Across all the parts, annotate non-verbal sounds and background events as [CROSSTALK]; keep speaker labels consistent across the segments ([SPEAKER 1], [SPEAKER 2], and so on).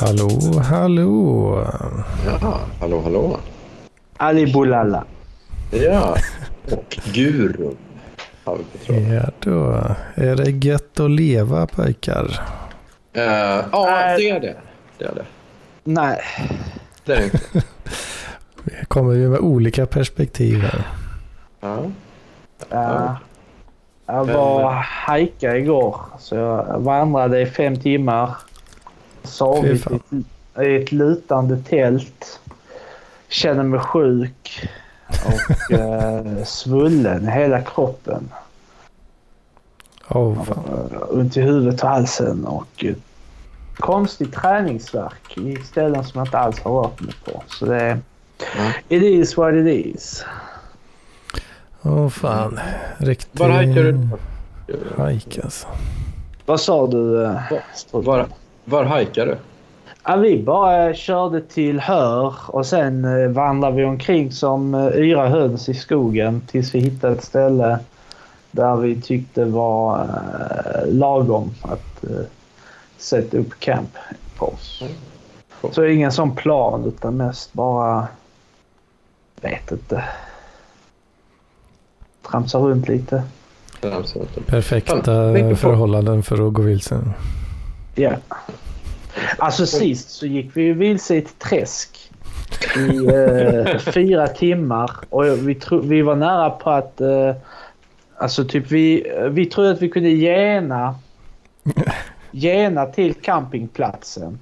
[SPEAKER 1] Hallå, hallå.
[SPEAKER 2] Ja, hallå, hallå.
[SPEAKER 3] Ali Boulala.
[SPEAKER 2] Ja, och vi tråden.
[SPEAKER 1] Ja då. Är det gött att leva pojkar?
[SPEAKER 2] Eh, ja, det är det. Det är det.
[SPEAKER 3] Nej.
[SPEAKER 2] Det är det inte.
[SPEAKER 1] Vi kommer ju med olika perspektiv här.
[SPEAKER 2] Ja.
[SPEAKER 3] Uh, jag var hajka igår. Så jag vandrade i fem timmar. Sov
[SPEAKER 1] Fy
[SPEAKER 3] i ett, i ett lutande tält. Känner mig sjuk. Och uh, [LAUGHS] svullen i hela kroppen.
[SPEAKER 1] Fan.
[SPEAKER 3] Uh, ont i huvudet och halsen. Och uh, konstig träningsvärk i ställen som jag inte alls har rört mig på. Så det
[SPEAKER 2] Ja.
[SPEAKER 3] It is what it is.
[SPEAKER 1] Åh fan. Riktig
[SPEAKER 2] Var hajkar du?
[SPEAKER 1] hajk alltså.
[SPEAKER 3] Vad sa du? eh, Strup?
[SPEAKER 2] Var, hajkar du?
[SPEAKER 3] Ja, vi bara körde till Hör och sen eh, vandrade vi omkring som eh, yra höns i skogen tills vi hittade ett ställe där vi tyckte var eh, lagom att sätta upp camp på.
[SPEAKER 2] Cool.
[SPEAKER 3] Så ingen sån plan utan mest bara... Vet inte. Tramsa runt lite.
[SPEAKER 1] Perfekta förhållanden för att gå vilse.
[SPEAKER 3] Ja. Alltså sist så gick vi ju vilse i ett träsk i eh, fyra timmar och vi, tro, vi var nära på att... Eh, alltså typ vi, vi trodde att vi kunde gena, gena till campingplatsen.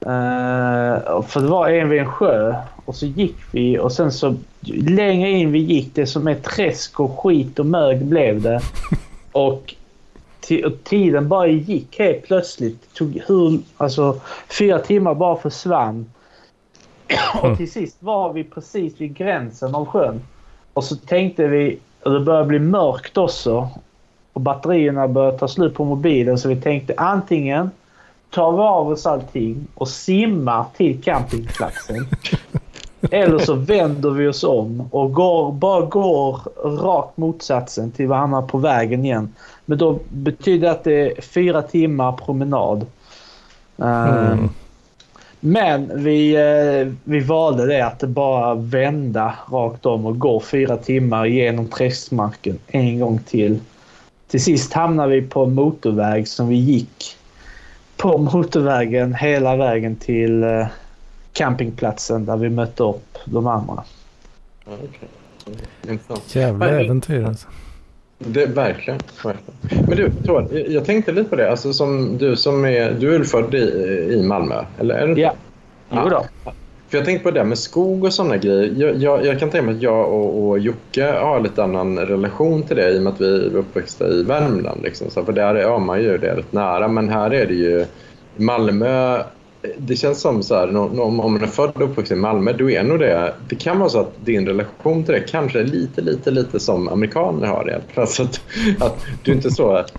[SPEAKER 3] Eh, för det var en vid en sjö och så gick vi och sen så längre in vi gick det som är träsk och skit och mög blev det. Och tiden bara gick helt plötsligt. Det tog hur, alltså, fyra timmar bara försvann. Och till sist var vi precis vid gränsen av sjön. Och så tänkte vi, och det började bli mörkt också. Och batterierna började ta slut på mobilen så vi tänkte antingen tar vi av oss allting och simmar till campingplatsen. [LAUGHS] Eller så vänder vi oss om och går, bara går rakt motsatsen till varandra på vägen igen. Men då betyder det att det är fyra timmar promenad. Eh,
[SPEAKER 1] Mm.
[SPEAKER 3] Men vi, eh, vi valde det att bara vända rakt om och gå fyra timmar genom träskmarken en gång till. Till sist hamnade vi på en motorväg som vi gick på motorvägen hela vägen till eh, campingplatsen där vi mötte upp de andra.
[SPEAKER 2] Ja, okej. Intressant.
[SPEAKER 1] Jävla
[SPEAKER 2] Men-
[SPEAKER 1] äventyr alltså.
[SPEAKER 2] Det, verkligen, verkligen. Men du, Tord, jag- tänkte lite på det. Alltså, som du, som är, du är född i, i Malmö? Eller är du
[SPEAKER 3] Ja. Jo då.
[SPEAKER 2] För jag tänkte på det med skog och sådana grejer. Jag, jag, jag kan tänka mig att jag och, och Jocke har lite annan relation till det i och med att vi är uppväxta i Värmland. Liksom. Så för där är man ju det rätt nära. Men här är det ju i Malmö. Det känns som så här, om om man är född och uppvuxen i Malmö, då är nog det... Det kan vara så att din relation till det kanske är lite, lite, lite som amerikaner har det. Alltså att, att du inte så... Att,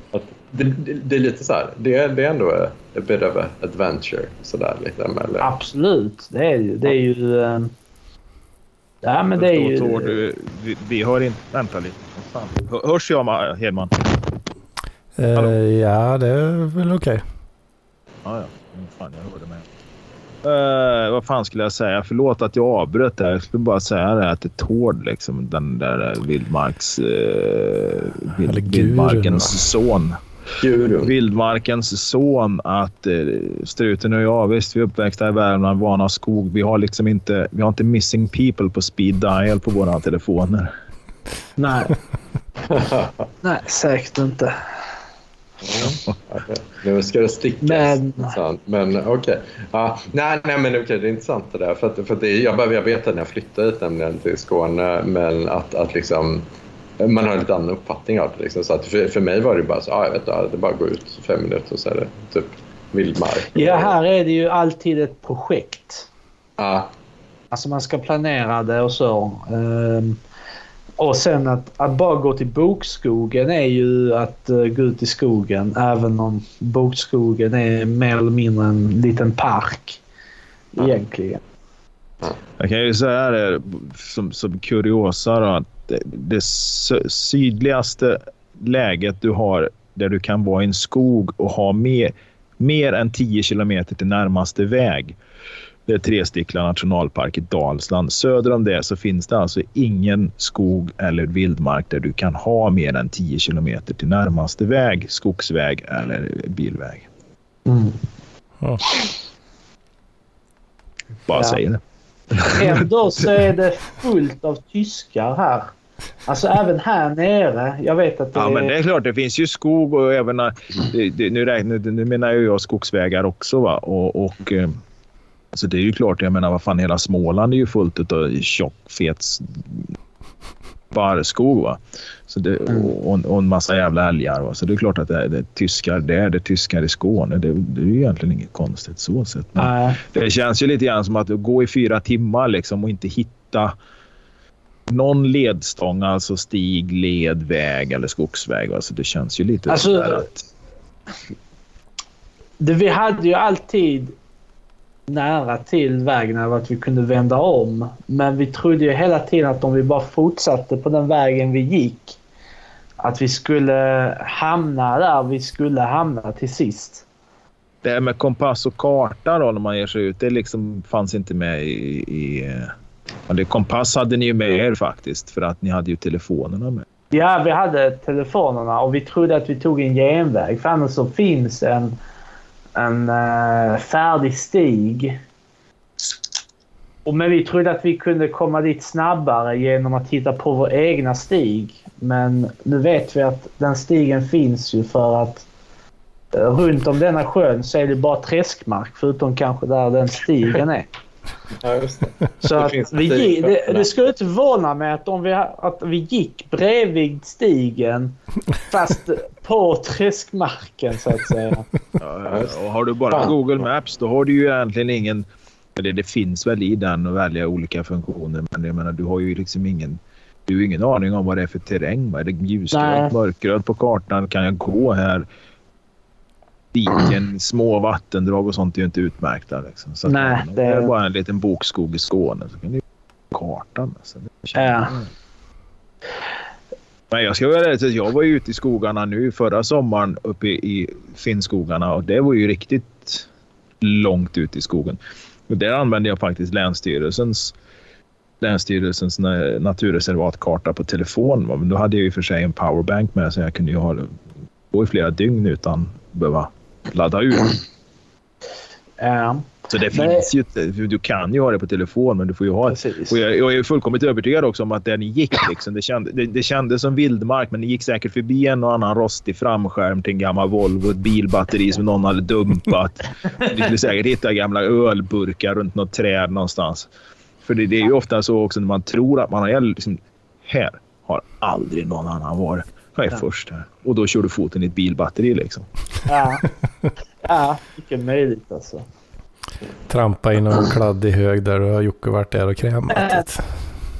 [SPEAKER 2] det, det, det är lite så här, det, är- det är ändå a bit of a adventure. Så där, liksom, eller?
[SPEAKER 3] Absolut. Det är ju... Det är ju eh, ja, men det är ju...
[SPEAKER 4] Förstår du, vi, vi hör inte... Vänta lite. Hör- Hörs jag Ma- Hedman?
[SPEAKER 1] Eh, ja, det är väl okej.
[SPEAKER 4] Ja, ja. Mm, Fan, jag hörde mig. Eh, vad fan skulle jag säga? Förlåt att jag avbröt där. Jag skulle bara säga det att det är Tord, liksom, den där vildmarks... Uh, vild, vildmarkens son.
[SPEAKER 2] Gurun.
[SPEAKER 4] Vildmarkens son att uh, struten och jag, visst vi är uppväxta i Värmland, vana skog. Vi har liksom inte, vi har inte missing people på speed dial på våra telefoner.
[SPEAKER 3] Nej. [LAUGHS] Nej, säkert inte.
[SPEAKER 2] Nu ska det stickas.
[SPEAKER 3] Men-.
[SPEAKER 2] Men okej. Ja, nej, nej, men okej, det är intressant det där. För att, för att det jag, bara- jag vet att när jag flyttade hit nämligen till Skåne, men att, att liksom, man har en lite annan uppfattning av det. Liksom. Så att för, för mig var det bara så, ah, jag vet inte, det bara går ut fem minuter och så är det typ vildmark.
[SPEAKER 3] Ja, här är det ju alltid ett projekt.
[SPEAKER 2] Ja,
[SPEAKER 3] Alltså man ska planera det och så. Ehm, och sen att, att bara gå till bokskogen är ju att eh, gå ut i skogen. Även om bokskogen är mer eller mindre en liten park. Egentligen.
[SPEAKER 4] Jag kan ju säga det som, som kuriosa då, att det, det sydligaste läget du har där du kan vara i en skog och ha med mer än 10 kilometer till närmaste väg. Det är Trestickla nationalpark i Dalsland. Söder om det så finns det alltså ingen skog eller vildmark där du kan ha mer än 10 kilometer till närmaste väg, skogsväg eller bilväg.
[SPEAKER 3] Mm.
[SPEAKER 1] Ja.
[SPEAKER 4] Bara
[SPEAKER 3] Ja.
[SPEAKER 4] säger det.
[SPEAKER 3] Ändå så är det fullt av tyskar här. Alltså även här nere. Jag vet att det
[SPEAKER 4] Ja, men det är klart, det finns ju skog och även... eh, nu, räknar, nu menar jag skogsvägar också. Va? Och, och, eh, så det är ju klart, jag menar vad fan, hela Småland är ju fullt av tjock, fet barrskog. Va? Så det, och, och en massa jävla älgar. Va? Så det är klart att det är, det är tyskar där, det är tyskar i Skåne. Det, det är ju egentligen inget konstigt så sett. Men det känns ju lite grann som att gå i fyra timmar liksom och inte hitta någon ledstång, alltså stig, led, väg eller skogsväg. Alltså det känns ju lite
[SPEAKER 3] Alltså,
[SPEAKER 4] att...
[SPEAKER 3] Det, vi hade ju alltid nära till vägen över att vi kunde vända om. Men vi trodde ju hela tiden att om vi bara fortsatte på den vägen vi gick att vi skulle hamna där vi skulle hamna till sist.
[SPEAKER 4] Det här med kompass och karta då när man ger sig ut, det liksom fanns inte med i... i det, kompass hade ni ju med er faktiskt för att ni hade ju telefonerna med.
[SPEAKER 3] Ja, vi hade telefonerna och vi trodde att vi tog en genväg. För annars så finns en, en uh, färdig stig. Och men vi trodde att vi kunde komma dit snabbare genom att hitta på vår egna stig. Men nu vet vi att den stigen finns ju för att uh, runt om denna sjön så är det bara träskmark förutom kanske där den stigen är.
[SPEAKER 2] Ja, just det. [LAUGHS]
[SPEAKER 3] Så
[SPEAKER 2] Det
[SPEAKER 3] att vi, gick, det, det skulle inte förvåna mig att, om vi, att vi gick bredvid stigen fast på träskmarken så att säga.
[SPEAKER 4] Ja, och har du bara. Google Maps då har du ju egentligen ingen... eller Det finns väl i den att välja olika funktioner men jag menar du har ju liksom ingen... Du har ingen aning om vad det är för terräng. va? Är det ljusgrönt, mörkgrönt på kartan? Kan jag gå här? Diken, små vattendrag och sånt är ju inte utmärkta. Liksom. Så
[SPEAKER 3] Nej, det-
[SPEAKER 4] det är bara en liten bokskog i Skåne så kan du kartan. Alltså.
[SPEAKER 3] Ja.
[SPEAKER 4] Men jag ska vara ärlig, jag var ju ute i skogarna nu förra sommaren uppe i, i Finnskogarna och det var ju riktigt långt ut i skogen. Och där använde jag faktiskt Länsstyrelsens, Länsstyrelsens na- naturreservatkarta på telefon. Men då hade jag ju i och för sig en powerbank med så jag kunde ju ha, gå i flera dygn utan behöva ladda ur.
[SPEAKER 3] Ja,
[SPEAKER 4] Så det finns ju, du kan ju ha det på telefon men du får ju ha
[SPEAKER 3] precis.
[SPEAKER 4] och jag, jag är fullkomligt övertygad också om att där ni gick, liksom, det, kände, det, det kändes som vildmark, men ni gick säkert förbi en och annan rostig framskärm till en gammal Volvo, ett bilbatteri som någon hade dumpat. [LAUGHS] Ni skulle säkert hitta gamla ölburkar runt något träd någonstans. För det, det är ju ofta så också när man tror att man har... Liksom, här har aldrig någon annan varit. Jag är
[SPEAKER 3] Ja.
[SPEAKER 4] först här. Och då kör du foten i ett bilbatteri liksom.
[SPEAKER 3] Ja, ja mycket möjligt alltså.
[SPEAKER 1] Trampa i någon kladdig hög där och har Jocke varit där och krämat lite.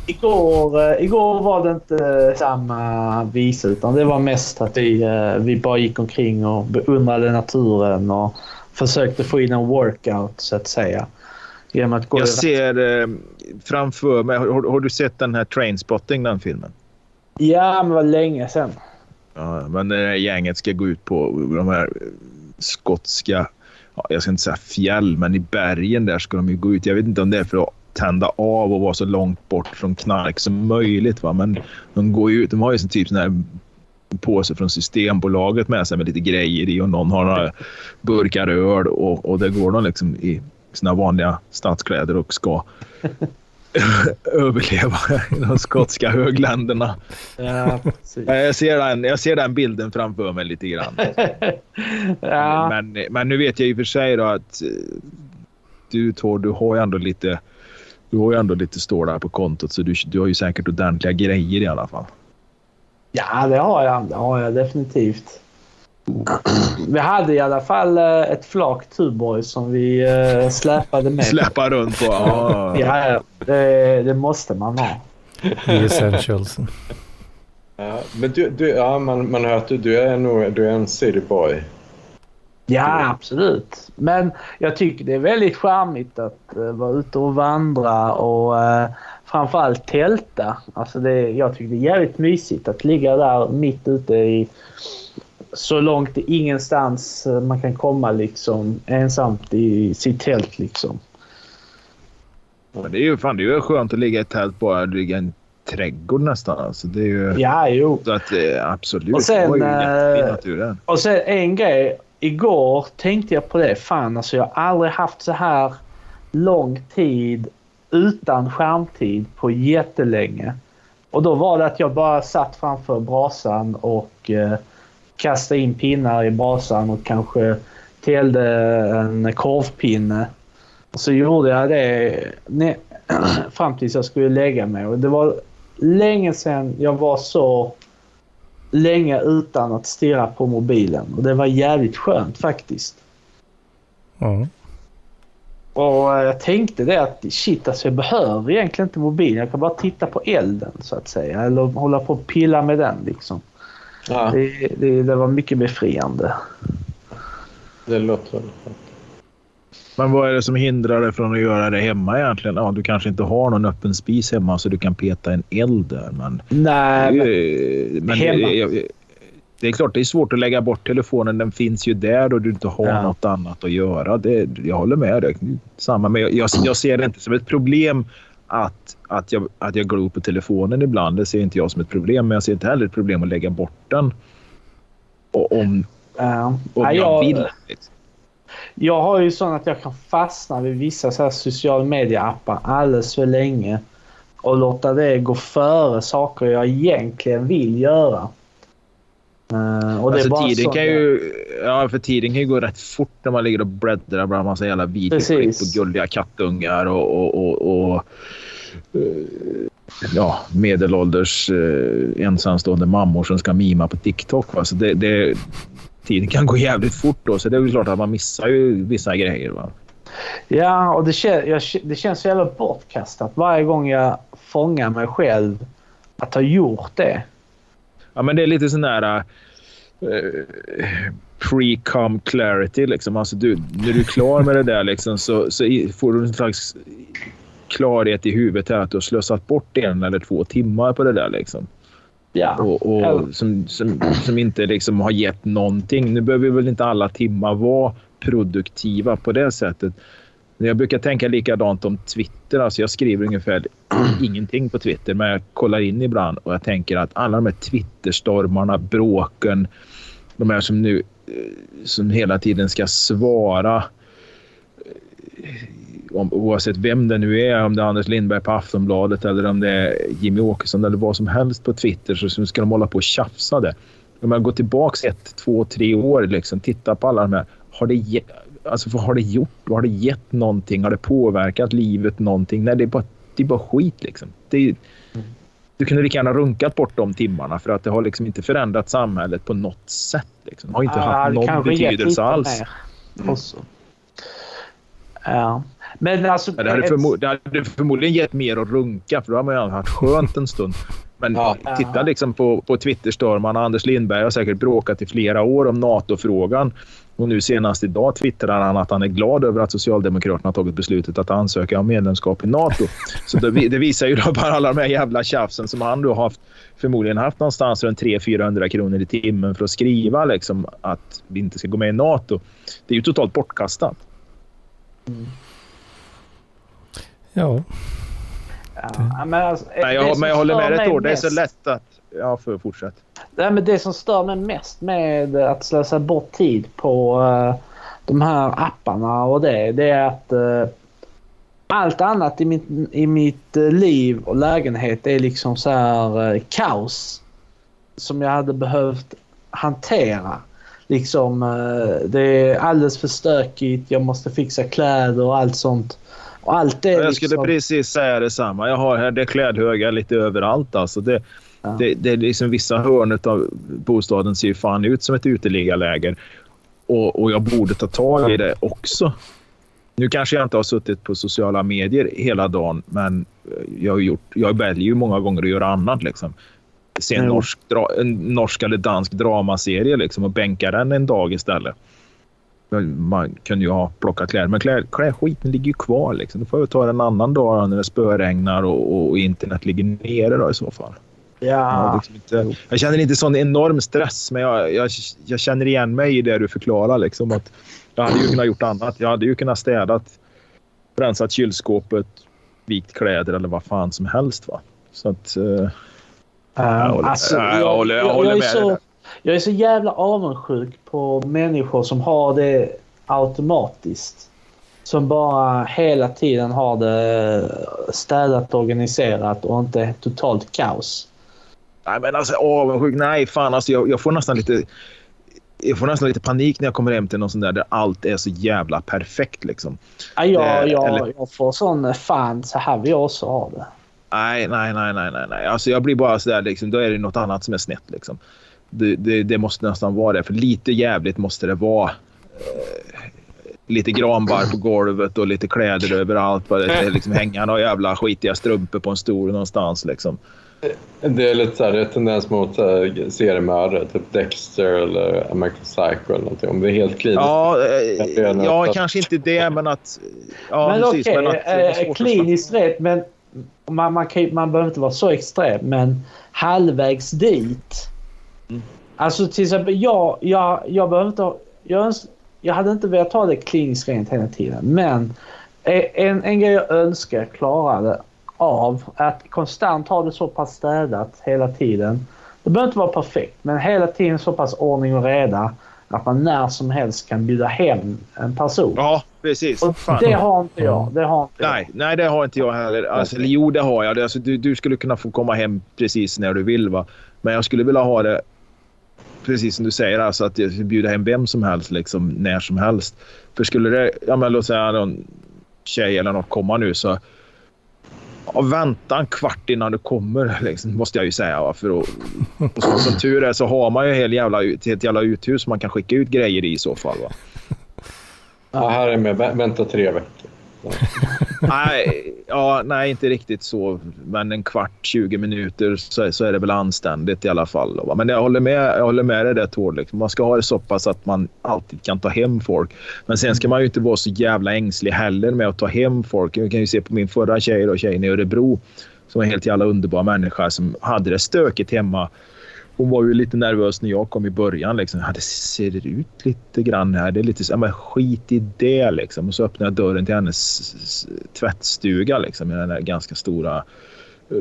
[SPEAKER 3] Igår, eh, igår var det inte samma visa utan det var mest att vi, eh, vi bara gick omkring och beundrade naturen och försökte få in en workout så att säga. Genom att gå
[SPEAKER 4] Jag ser eh, framför mig... Har, har du sett den här Trainspotting, den filmen?
[SPEAKER 3] Ja, men det var länge sedan.
[SPEAKER 4] Ja, men det här gänget ska gå ut på eh, de här eh, skotska, ja, jag ska inte säga fjäll, men i bergen där ska de ju gå ut. Jag vet inte om det är för att tända av och vara så långt bort från knark som möjligt. Va? Men de går ju ut. De har ju sin typ sån här påse från Systembolaget med sig med lite grejer i och någon har några burkar öl och, och där går de liksom i sina vanliga stadskläder och ska [LAUGHS] överleva i de skotska högländerna.
[SPEAKER 3] Ja,
[SPEAKER 4] Jag ser, den, jag ser den bilden framför mig lite grann. [LAUGHS]
[SPEAKER 3] ja,
[SPEAKER 4] Men, men nu vet jag i och för sig då att eh, du Tor, du har ju ändå lite du har ju ändå lite stålar på kontot så du, du har ju säkert ordentliga grejer i alla fall.
[SPEAKER 3] ja, det har jag. Det har jag definitivt. Vi hade i alla fall eh, ett flak Tuborg som vi eh, släpade med.
[SPEAKER 4] Släppa runt på. Ja.
[SPEAKER 3] Ja. Det, det måste man ha.
[SPEAKER 1] I essentialsen.
[SPEAKER 2] Ja, men du, du, ja, man, man hör att du, du, är nog, du är en cityboy.
[SPEAKER 3] Ja, absolut. Men jag tycker det är väldigt charmigt att uh, vara ute och vandra och uh, framförallt tälta. Alltså det, jag tycker det är jävligt mysigt att ligga där mitt ute i så långt ingenstans eh, man kan komma liksom ensamt i sitt tält liksom.
[SPEAKER 4] Men det är ju fan, det är ju skönt att ligga i ett tält bara ligga i en trädgård nästan. Alltså, det är ju...
[SPEAKER 3] Ja, jo.
[SPEAKER 4] Så att eh, absolut.
[SPEAKER 3] Och sen,
[SPEAKER 4] det var ju jättefin
[SPEAKER 3] eh,
[SPEAKER 4] natur där.
[SPEAKER 3] Och sen en grej. Igår tänkte jag på det. Fan alltså jag har aldrig haft så här lång tid utan skärmtid på jättelänge. Och då var det att jag bara satt framför brasan och eh, kastade in pinnar i brasan och kanske täljde en korvpinne. Och så gjorde jag det ne- [CLEARS THROAT] fram tills jag skulle lägga mig. Och det var länge sedan jag var så länge utan att stirra på mobilen. Och det var jävligt skönt faktiskt.
[SPEAKER 1] Ja.
[SPEAKER 3] Och eh, jag tänkte det att shit alltså jag behöver egentligen inte mobilen. Jag kan bara titta på elden så att säga. Eller hålla på och pilla med den liksom.
[SPEAKER 2] Ja,
[SPEAKER 3] Det, det, det var mycket befriande.
[SPEAKER 2] det låter skönt.
[SPEAKER 4] Men vad är det som hindrar dig från att göra det hemma egentligen? Ja, du kanske inte har någon öppen spis hemma så du kan peta en eld där. Men,
[SPEAKER 3] Nej, men,
[SPEAKER 4] men
[SPEAKER 3] hemma.
[SPEAKER 4] det är klart det är svårt att lägga bort telefonen. Den finns ju där och du inte har
[SPEAKER 3] Ja.
[SPEAKER 4] något annat att göra. Det, jag håller med dig. Samma, men jag, jag, jag ser det inte som ett problem att, att, jag, att jag glor på telefonen ibland. Det ser inte jag som ett problem. Men jag ser inte heller ett problem att lägga bort den. Och om,
[SPEAKER 3] ja.
[SPEAKER 4] om
[SPEAKER 3] Ja,
[SPEAKER 4] jag vill. liksom.
[SPEAKER 3] Jag har ju sån att jag kan fastna vid vissa så här sociala medieappar alldeles för länge. Och låta det gå före saker jag egentligen vill göra. Eh, och
[SPEAKER 4] Alltså, tiden kan ju, ja, för tiden kan ju gå rätt fort när man ligger och bläddrar bland massa jävla videoklipp och gulliga kattungar och, och, och, och eh, ja, medelålders eh, ensamstående mammor som ska mima på TikTok. Va? Så det, det, tiden kan gå jävligt fort då, så det är ju klart att man missar ju vissa grejer. Va?
[SPEAKER 3] Ja, och det, kän, jag, det känns så jävla bortkastat varje gång jag fångar mig själv att ha gjort det.
[SPEAKER 4] Ja, men det är lite sån där uh, pre-com clarity. Liksom. Alltså, du, när du är klar med det där liksom, så, så får du en slags klarhet i huvudet här att du har slösat bort en eller två timmar på det där. Liksom.
[SPEAKER 3] Ja.
[SPEAKER 4] Och, och som, som, som inte liksom har gett någonting. Nu behöver väl inte alla timmar vara produktiva på det sättet. Men Jag brukar tänka likadant om Twitter. Alltså jag skriver ungefär [CLEARS THROAT] ingenting på Twitter, men jag kollar in ibland och jag tänker att alla de här Twitterstormarna, bråken, de här som nu eh, som hela tiden ska svara eh, om, oavsett vem det nu är, om det är Anders Lindberg på Aftonbladet eller om det är Jimmy Åkesson eller vad som helst på Twitter så, ska de hålla på och tjafsa det. Om man går tillbaka ett, två, tre år liksom, titta på alla de här. Har det, alltså, vad har det gjort? Vad har det gett någonting? Har det påverkat livet någonting? Nej, det är bara, det är bara skit liksom. Det du kunde lika gärna runkat bort de timmarna för att det har liksom inte förändrat samhället på något sätt. Liksom. Det har inte
[SPEAKER 3] Ja,
[SPEAKER 4] haft någon betydelse alls.
[SPEAKER 3] Ja. Men alltså...
[SPEAKER 4] Ja, det, hade förmo- det hade förmodligen gett mer att runka för då har man ju haft skönt en stund. Men
[SPEAKER 2] Ja.
[SPEAKER 4] titta liksom på, på Twitterstormarna. Anders Lindberg har säkert bråkat i flera år om NATO-frågan. Och nu senast idag twittrar han att han är glad över att Socialdemokraterna tagit beslutet att ansöka om medlemskap i NATO. Så det, det visar ju då bara alla de här jävla tjafsen som han då har haft, förmodligen haft någonstans runt 300-400 kronor i timmen för att skriva liksom att vi inte ska gå med i NATO. Det är ju totalt bortkastat.
[SPEAKER 1] Ja,
[SPEAKER 3] Ja, men alltså,
[SPEAKER 4] Nej, jag, men jag håller med dig år. Det är så lätt att... Ja, för fortsätt.
[SPEAKER 3] Nej, men det som stör mig mest med att slösa bort tid på eh, de här apparna och det, det är att eh, allt annat i mitt, i mitt eh, liv och lägenhet är liksom så här eh, kaos som jag hade behövt hantera. Liksom, det är alldeles för stökigt, jag måste fixa kläder och allt sånt. Och allt det
[SPEAKER 4] Jag
[SPEAKER 3] liksom...
[SPEAKER 4] skulle precis säga detsamma. Jag har här det är klädhögar lite överallt. Alltså det,
[SPEAKER 3] Ja.
[SPEAKER 4] det, det är liksom vissa hörn av bostaden ser ju fan ut som ett uteliggarläger. Och, och jag borde ta tag i det också. Nu kanske jag inte har suttit på sociala medier hela dagen, men jag, har gjort, jag väljer ju många gånger att göra annat. Liksom. Se en norsk, en norsk eller dansk dramaserie liksom, och bänka den en dag istället. Man kunde ju ha plockat kläder, men klä, klädskiten ligger ju kvar. Liksom. Då får jag ta det en annan dag när det spöregnar och, och, internet ligger nere då, i så fall.
[SPEAKER 3] Ja.
[SPEAKER 4] Liksom inte, jag känner inte sån enorm stress, men jag, jag, jag känner igen mig i det du förklarar. Liksom, att jag hade ju kunnat gjort annat. Jag hade ju kunnat städat, rensat kylskåpet, vikt kläder eller vad fan som helst. Va? Så att... Uh,
[SPEAKER 3] jag håller, alltså, jag, jag, håller, jag, håller med jag så, jag är så jävla avundsjuk på människor som har det automatiskt. Som bara hela tiden har det städat, organiserat och inte totalt kaos.
[SPEAKER 4] Nej, men alltså avundsjuk. Nej, fan alltså jag, jag, får nästan lite... Jag får nästan lite panik när jag kommer hem till någon sån där där allt är så jävla perfekt liksom.
[SPEAKER 3] Ja, jag, det, jag, eller... jag får sån fan, så här vill jag också ha det.
[SPEAKER 4] Nej, nej, nej, nej, nej, nej. Alltså jag blir bara sådär liksom, då är det något annat som är snett liksom. Det, det, det måste nästan vara det, för lite jävligt måste det vara. Eh, lite granbar på golvet och lite kläder överallt. Bara det liksom hänga några jävla skitiga strumpor på en stol någonstans liksom.
[SPEAKER 2] Det är lite så här, tendens mot seriemördare, typ Dexter eller American Psycho eller någonting. Om det är helt kliniskt.
[SPEAKER 4] Ja, eh, ja att... kanske inte det, men att... Ja,
[SPEAKER 3] men precis, okej, okay, eh, kliniskt rätt, men man, man, kan, man behöver inte vara så extrem, men halvvägs dit. Mm. Alltså till exempel, jag, jag, jag behöver inte... Jag, jag hade inte velat ta det kliniskt rent hela tiden, men en, en grej jag önskar klarade av att konstant ha det så pass städat hela tiden. Det behöver inte vara perfekt, men hela tiden så pass ordning och reda att man när som helst kan bjuda hem en person.
[SPEAKER 4] Ja, precis. Och
[SPEAKER 3] det har inte jag. Det har inte
[SPEAKER 4] nej, jag. nej, det har inte jag heller. Alltså, jo, det har jag. Alltså, du, du skulle kunna få komma hem precis när du vill. Va? Men jag skulle vilja ha det precis som du säger, alltså att bjuda hem vem som helst liksom, när som helst. För skulle det, ja, men låt säga någon tjej eller något komma nu så Ja, vänta en kvart innan du kommer, [LAUGHS] liksom, måste jag ju säga. Va? För att, [LAUGHS] och så, som tur är så har man ju ett jävla, ett jävla uthus man kan skicka ut grejer i i så fall. Va?
[SPEAKER 2] Ja, här är med. Vänta tre veckor
[SPEAKER 4] nej, ja, nej, inte riktigt så. Men en kvart, 20 minuter så, så är det väl anständigt i alla fall. Då. Men jag håller med, jag håller med dig där Tord. Liksom. Man ska ha det så pass att man alltid kan ta hem folk. Men sen ska man ju inte vara så jävla ängslig heller med att ta hem folk. Jag kan ju se på min förra tjej, då, tjejen i Örebro som var en helt jävla underbar människa som hade det stökigt hemma hon var ju lite nervös när jag kom i början. Liksom. Ja, det ser ut lite grann här. Det är lite så, men skit i det liksom. Och så öppnade jag dörren till hennes tvättstuga liksom, i den där ganska stora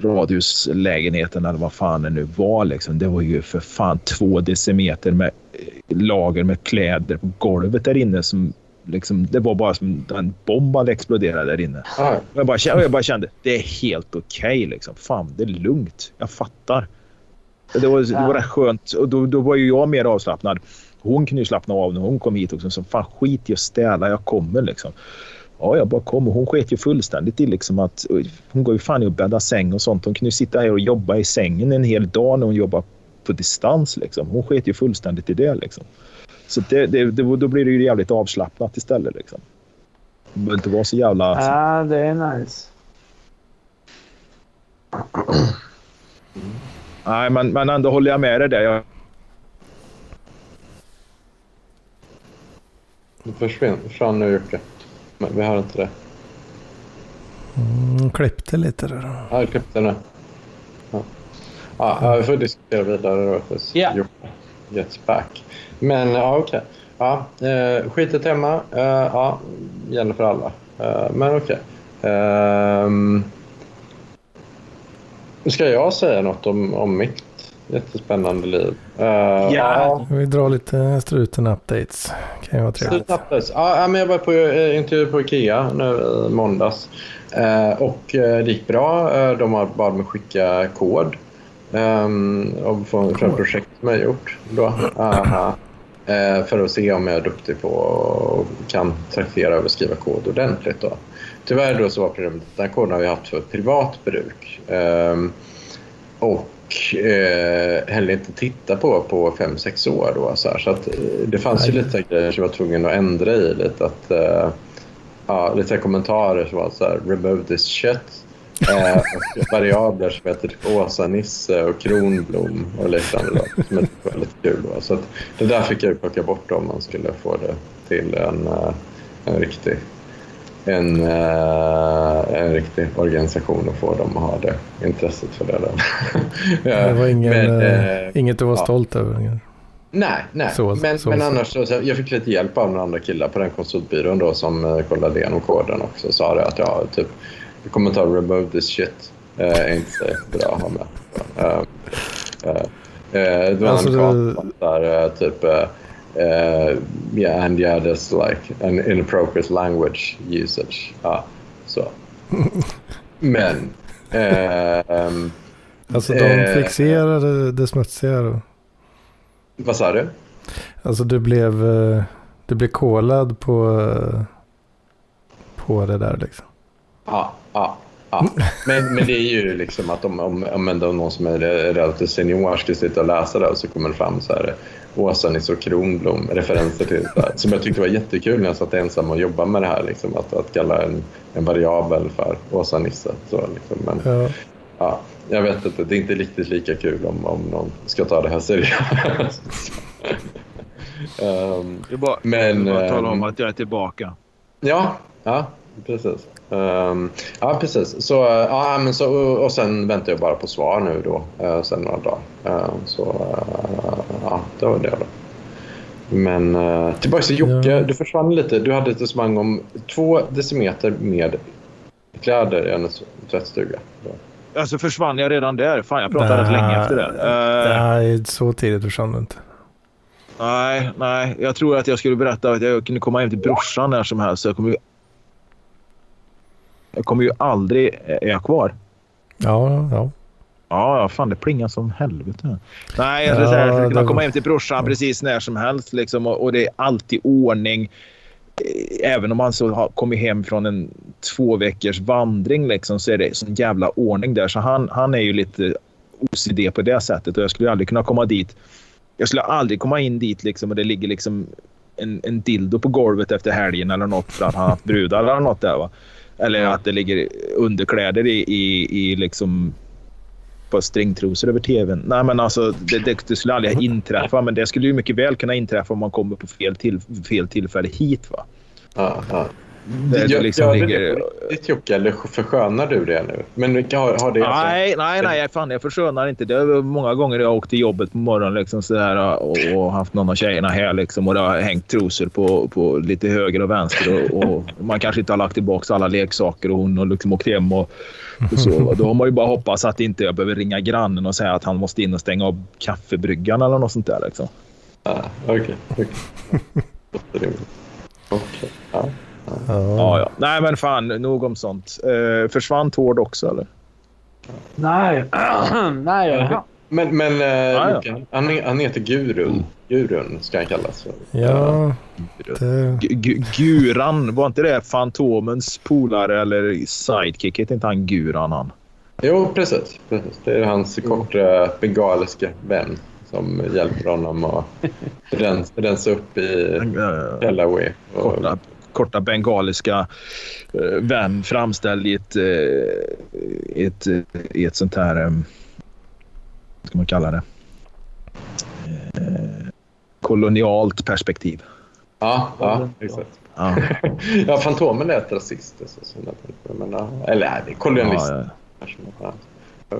[SPEAKER 4] radhuslägenheten eller vad fan det nu var. Liksom. Det var ju för fan två decimeter med eh, lager med kläder på golvet där inne som Liksom, det var bara som en bomb hade exploderat där inne. Jag, bara, jag bara kände det är helt okej. Okay, liksom. Fan, det är lugnt. Jag fattar. Det var, det var rätt skönt. Och då, då var ju jag mer avslappnad. Hon kunde ju slappna av när hon kom hit också. Så fan skit i att städa, jag kommer liksom. Ja, jag bara kom och hon sket ju fullständigt i liksom att hon går ju fan i att bädda säng och sånt. Hon kunde sitta här och jobba i sängen en hel dag när hon jobbar på distans liksom. Hon sket ju fullständigt i det liksom. Så det, det, det, då blir det ju jävligt avslappnat istället liksom. Det behöver inte vara så jävla...
[SPEAKER 3] Ja, det är nice. [CLEARS THROAT]
[SPEAKER 4] Nej, men, men ändå håller jag med dig där. Jag...
[SPEAKER 2] Du försvann nu Jocke. Men vi hör inte det.
[SPEAKER 1] Mm, klippte lite där.
[SPEAKER 2] Ja, jag klippte nu. Ja. Ja, vi får diskutera vidare då.
[SPEAKER 3] Ja.
[SPEAKER 2] Yeah. Gets back. Men ja, okej. Okay. Ja, eh, skitet hemma. Eh, ja, gäller för alla. Eh, men okej. Okay. Eh, ska jag säga något om, om mitt jättespännande liv?
[SPEAKER 1] Uh, ja. ja. Vi drar lite struten-updates. kan ju vara trevligt.
[SPEAKER 2] Struten-updates. Ja, men jag var på uh, intervju på Ikea nu i måndags. Uh, och det gick bra. de har bad mig skicka kod. Um, för, för ett projekt som jag har gjort. Då. för att se om jag är duktig på och kan traktera och skriva kod ordentligt. Då. Tyvärr då så var problemet att den koden har vi haft för privat bruk. Um, och eh, heller inte titta på på fem sex år. Då, så, här. så att, eh, det fanns ju lite grejer som jag var tvungen att ändra i. Lite, att, eh, ja, lite kommentarer som var så här, remove this shit. Eh, variabler som heter typ Åsa, Nisse och Kronblom och liknande. Då, som är väldigt kul. Då. Så att, det där fick jag plocka bort om man skulle få det till en, en riktig en, eh, en riktig organisation och få dem att ha det intresset för det. Då. [LAUGHS]
[SPEAKER 1] Det var ingen,
[SPEAKER 2] Men,
[SPEAKER 1] eh,
[SPEAKER 2] eh,
[SPEAKER 1] inget du var
[SPEAKER 2] ja.
[SPEAKER 1] stolt över?
[SPEAKER 2] Nej, nej.
[SPEAKER 1] Så-
[SPEAKER 2] men,
[SPEAKER 1] så-
[SPEAKER 2] men
[SPEAKER 1] så.
[SPEAKER 2] annars så, jag fick lite hjälp av några andra killar på den konsultbyrån då som eh, kollade igenom koden också och sa det att ja, typ, vi kommer ta remove this shit. Eh, är inte så bra att ha med. [LAUGHS] Eh, eh, det var
[SPEAKER 1] Alltså,
[SPEAKER 2] en karta där typ eh, yeah, and yeah, there's like an inappropriate language usage. Ja, så. [LAUGHS] Men ehm,
[SPEAKER 1] Alltså de
[SPEAKER 2] Eh,
[SPEAKER 1] fixerade det smutsiga då?
[SPEAKER 2] vad sa du?
[SPEAKER 1] Alltså du blev, eh, du blev kolad på, på det där liksom.
[SPEAKER 2] Ja, ja, ja. Men, men det är ju liksom att om, om, om ändå någon som är relativt senior ska sitta och läsa det och så kommer det fram så här Åsa-Nisse och Kronblom, referenser till det här, som jag tyckte var jättekul när jag satt ensam och jobbade med det här. Liksom, att, att kalla en, en variabel för Åsa-Nisse. Så, liksom. Men
[SPEAKER 1] Ja,
[SPEAKER 2] ja, jag vet inte, det är inte riktigt lika kul om, om någon ska ta det här seriöst.
[SPEAKER 4] Det är bara,
[SPEAKER 2] Men,
[SPEAKER 4] är bara tala om
[SPEAKER 2] ehm,
[SPEAKER 4] att jag är tillbaka.
[SPEAKER 2] Ja, ja precis. Ehm, ja, precis. Så, eh, ja, men så, och, sen väntar jag bara på svar nu då, uh, sen några dagar. Ehm, så eh, ja, det var det då. Men uh, tillbaka till Jocke.
[SPEAKER 1] Ja.
[SPEAKER 2] Du försvann lite. Du hade ett resonemang om två decimeter med kläder i hennes tvättstuga.
[SPEAKER 4] Alltså försvann jag redan där? Fan, jag pratade rätt länge efter det.
[SPEAKER 1] Nej, så tidigt försvann du inte.
[SPEAKER 4] nej, nej. Jag tror att jag skulle berätta att jag kunde komma hem till brorsan när som helst. så Jag kommer ju... Jag kommer ju aldrig... Är jag kvar?
[SPEAKER 1] Ja, ja.
[SPEAKER 4] Ja, ja, fan det plingar som helvete. Nej, jag
[SPEAKER 1] Ja,
[SPEAKER 4] skulle säga att jag skulle kunna komma hem till brorsan precis när som helst. Liksom, och, och det är alltid ordning. Eh, Även om man så har kommit hem från en två veckors vandring liksom, så är det sån jävla ordning där. Så han, han är ju lite OCD på det sättet och jag skulle aldrig kunna komma dit. Jag skulle aldrig komma in dit liksom, och det ligger liksom en, en dildo på golvet efter helgen eller något för att han haft brudar eller något där. Va? Eller att det ligger underkläder i, i, i liksom på stringtrosor över tvn. Nej, men alltså, det, det, det skulle aldrig inträffa, men det skulle ju mycket väl kunna inträffa om man kommer på fel, till, fel tillfälle hit. Va?
[SPEAKER 2] Ja, ja.
[SPEAKER 4] Det- det
[SPEAKER 2] Gör-
[SPEAKER 4] liksom
[SPEAKER 2] gör du
[SPEAKER 4] ligger-
[SPEAKER 2] det på riktigt Jocke, eller förskönar du det nu? Men har, har det alltså-
[SPEAKER 4] Nej, nej, nej, fan, jag förskönar inte. Det är många gånger jag har åkt till jobbet på morgonen liksom, sådär, och, och haft någon av tjejerna här liksom, och det har hängt trosor på, på lite höger och vänster och, och man kanske inte har lagt tillbaka alla leksaker och hon har liksom åkt hem och, och så. Då har man ju bara hoppats att inte jag behöver ringa grannen och säga att han måste in och stänga av kaffebryggan eller något sånt där. Liksom.
[SPEAKER 2] Ja, Okej. okej. Rimligt. Okej. Ja.
[SPEAKER 4] Ja, ja. Nej, men fan, nog om sånt. Eh, försvann Tord också, eller?
[SPEAKER 3] Nej, [CLEARS THROAT] nej jag.
[SPEAKER 2] Men, men eh,
[SPEAKER 4] ja.
[SPEAKER 2] Jocke, han, han heter Gurun. Gurun ska han kallas.
[SPEAKER 1] Ja, det,
[SPEAKER 4] G- Guran, var inte det Fantomens polare eller sidekick? Hette inte han Guran han?
[SPEAKER 2] Jo, precis. precis. Det är hans korta bengaliska vän som hjälper honom att rens, [LAUGHS] rensa upp i Delaware. Och,
[SPEAKER 4] korta, korta bengaliska eh, vän framställd i ett, eh, ett, i ett sånt här... Eh, vad ska man kalla det? Eh, kolonialt perspektiv.
[SPEAKER 2] ja, ja, exakt.
[SPEAKER 4] Ja, [LAUGHS]
[SPEAKER 2] ja, Fantomen är ett rasist. Så, så, men, ja, eller nej, det är kolonialist.
[SPEAKER 4] ja, ja.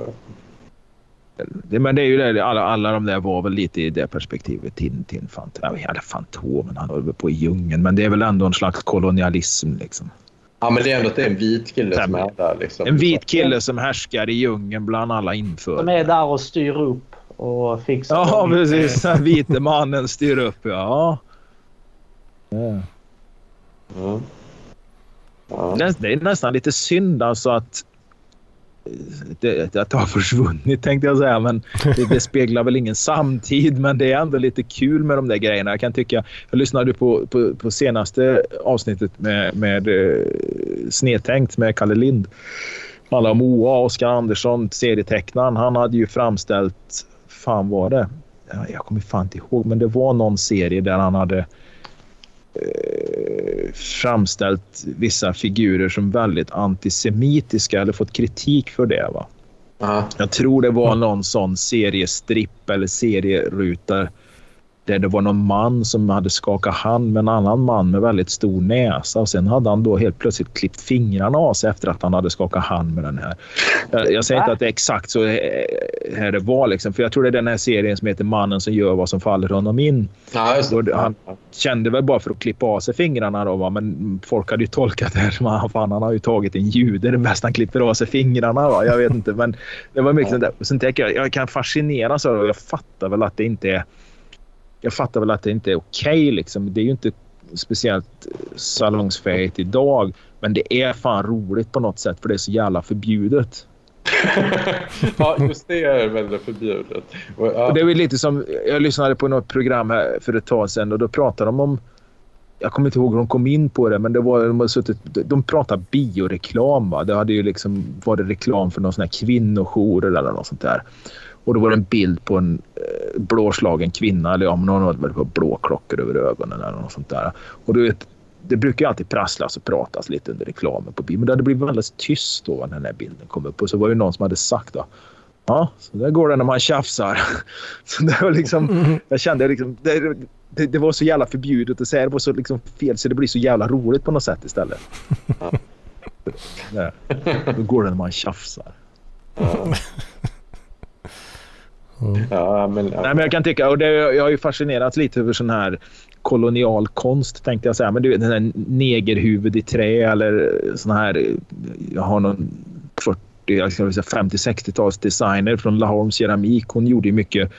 [SPEAKER 4] Men det är ju det, alla, alla de där var väl lite i det perspektivet. Tintin, Fantomen. Fantomen, han var väl på i djungeln. Men det är väl ändå en slags kolonialism. Liksom.
[SPEAKER 2] ja, men det är ändå att det är en vit kille som är där. Liksom.
[SPEAKER 4] En vit kille som härskar i djungeln bland alla infödda.
[SPEAKER 3] De är där och styr upp och fixar.
[SPEAKER 4] Ja, precis. Den vite mannen styr upp, ja. ja.
[SPEAKER 2] Ja. Ja.
[SPEAKER 4] Det det är nästan lite synd alltså att det, att det har försvunnit tänkte jag säga. Men det, det speglar väl ingen samtid. Men det är ändå lite kul med de där grejerna. Jag kan tycka. Jag lyssnade på, på, på senaste avsnittet med, med eh, Snedtänkt med Kalle Lind. Alla om OA, Oskar Andersson, serietecknaren. Han hade ju framställt, fan var det? Jag kommer fan inte ihåg, men det var någon serie där han hade eh, framställt vissa figurer som väldigt antisemitiska eller fått kritik för det. Va?
[SPEAKER 2] Ja.
[SPEAKER 4] Jag tror det var någon sån seriestripp eller serieruta där det var någon man som hade skakat hand med en annan man med väldigt stor näsa och sen hade han då helt plötsligt klippt fingrarna av sig efter att han hade skakat hand med den här. Jag, jag säger inte att det är exakt så här det var liksom, för jag tror det är den här serien som heter Mannen som gör vad som faller honom in.
[SPEAKER 2] Ja,
[SPEAKER 4] han kände väl bara för att klippa av sig fingrarna då, va? men folk hade ju tolkat det här som att han har ju tagit en jude. Det är bäst han klipper av sig fingrarna. Va? Jag vet inte, men det var mycket ja. där. Sen tänker jag, jag kan fascineras av det jag fattar väl att det inte är jag fattar väl att det inte är okej. Okay, liksom. Det är ju inte speciellt salongsfähigt idag. Men det är fan roligt på något sätt för det är så jävla förbjudet. [LAUGHS]
[SPEAKER 2] ja, just det är väldigt förbjudet.
[SPEAKER 4] Och, ja. och det är lite som, jag lyssnade på något program här för ett tag sedan och då pratade de om jag kommer inte ihåg hur de kom in på det, men det var, de, suttit, de pratade bioreklam. Va? Det hade ju liksom varit reklam för någon sån här kvinnojourer eller något sånt där. Och då var det en bild på en eh, blåslagen kvinna. Eller om någon hade på blåklockor över ögonen eller något sånt där. Och du vet, det brukar ju alltid prasslas och pratas lite under reklamen på bild. Men det hade blivit väldigt tyst då när den här bilden kom upp. Och så var det någon som hade sagt då. Ja, så där går det när man tjafsar. [LAUGHS] Så det var liksom, jag kände liksom, det, det, det, var så jävla förbjudet att säga. Det var så liksom fel så det blir så jävla roligt på något sätt istället. Ja. Då går det när man tjafsar. Ja. Mm. Ja, men, ja. Nej, men jag kan tycka, och det, jag har ju fascinerats lite över sån här kolonial konst tänkte jag säga. Men du vet den här negerhuvud i trä eller sån här. Jag har någon 40, 50-60-tals designer från Laholms keramik. Hon gjorde ju mycket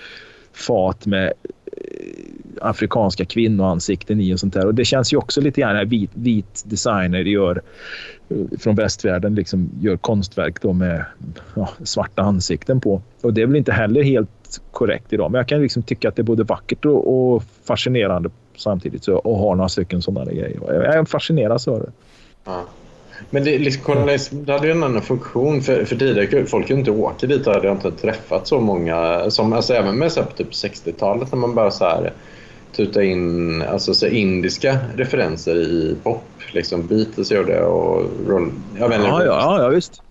[SPEAKER 4] fat med eh, afrikanska kvinnoansikten i och sånt där. Och det känns ju också lite grann vit, vit designer gör från västvärlden liksom gör konstverk då med ja, svarta ansikten på. Och det är väl inte heller helt korrekt idag. Men jag kan liksom tycka att det är både vackert och, och fascinerande samtidigt. Så, och ha några stycken sådana grejer. Jag fascineras av det.
[SPEAKER 2] Ja. Men det, liksom, det hade ju en annan funktion. För, för tidigare folk kunde inte åka dit och hade inte träffat så många. Som, alltså, även med så här, på typ 60-talet när man bara så här tuta in alltså, så indiska referenser i pop. Liksom Beatles gjorde och Roll...
[SPEAKER 4] Jag vet ja, ja, ja, visst.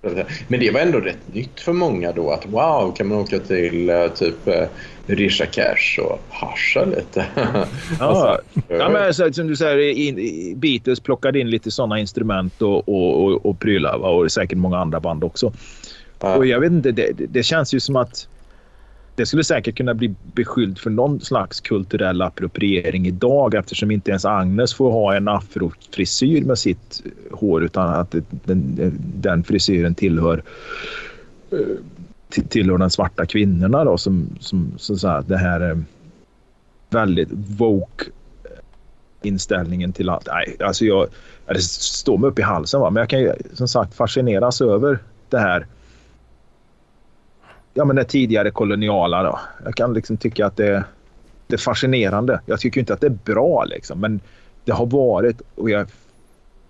[SPEAKER 2] Men det var ändå rätt nytt för många då att wow, kan man åka till uh, typ uh, Risha Cash och hascha lite. [LAUGHS]
[SPEAKER 4] ja, ja men så, som du säger, in, Beatles plockade in lite sådana instrument och, och, och, och prylar och säkert många andra band också. Ja. Och jag vet inte, det, det känns ju som att det skulle säkert kunna bli beskylld för någon slags kulturell appropriering idag eftersom inte ens Agnes får ha en afrofrisyr med sitt hår utan att den, den frisyren tillhör eh, tillhör den svarta kvinnorna då som, som, som så här, det här eh, väldigt woke eh, inställningen till allt. Nej, alltså jag, det står mig upp i halsen va? men jag kan ju som sagt fascineras över det här ja, men det tidigare koloniala. Då. Jag kan liksom tycka att det, det är fascinerande. Jag tycker inte att det är bra, liksom, men det har varit och jag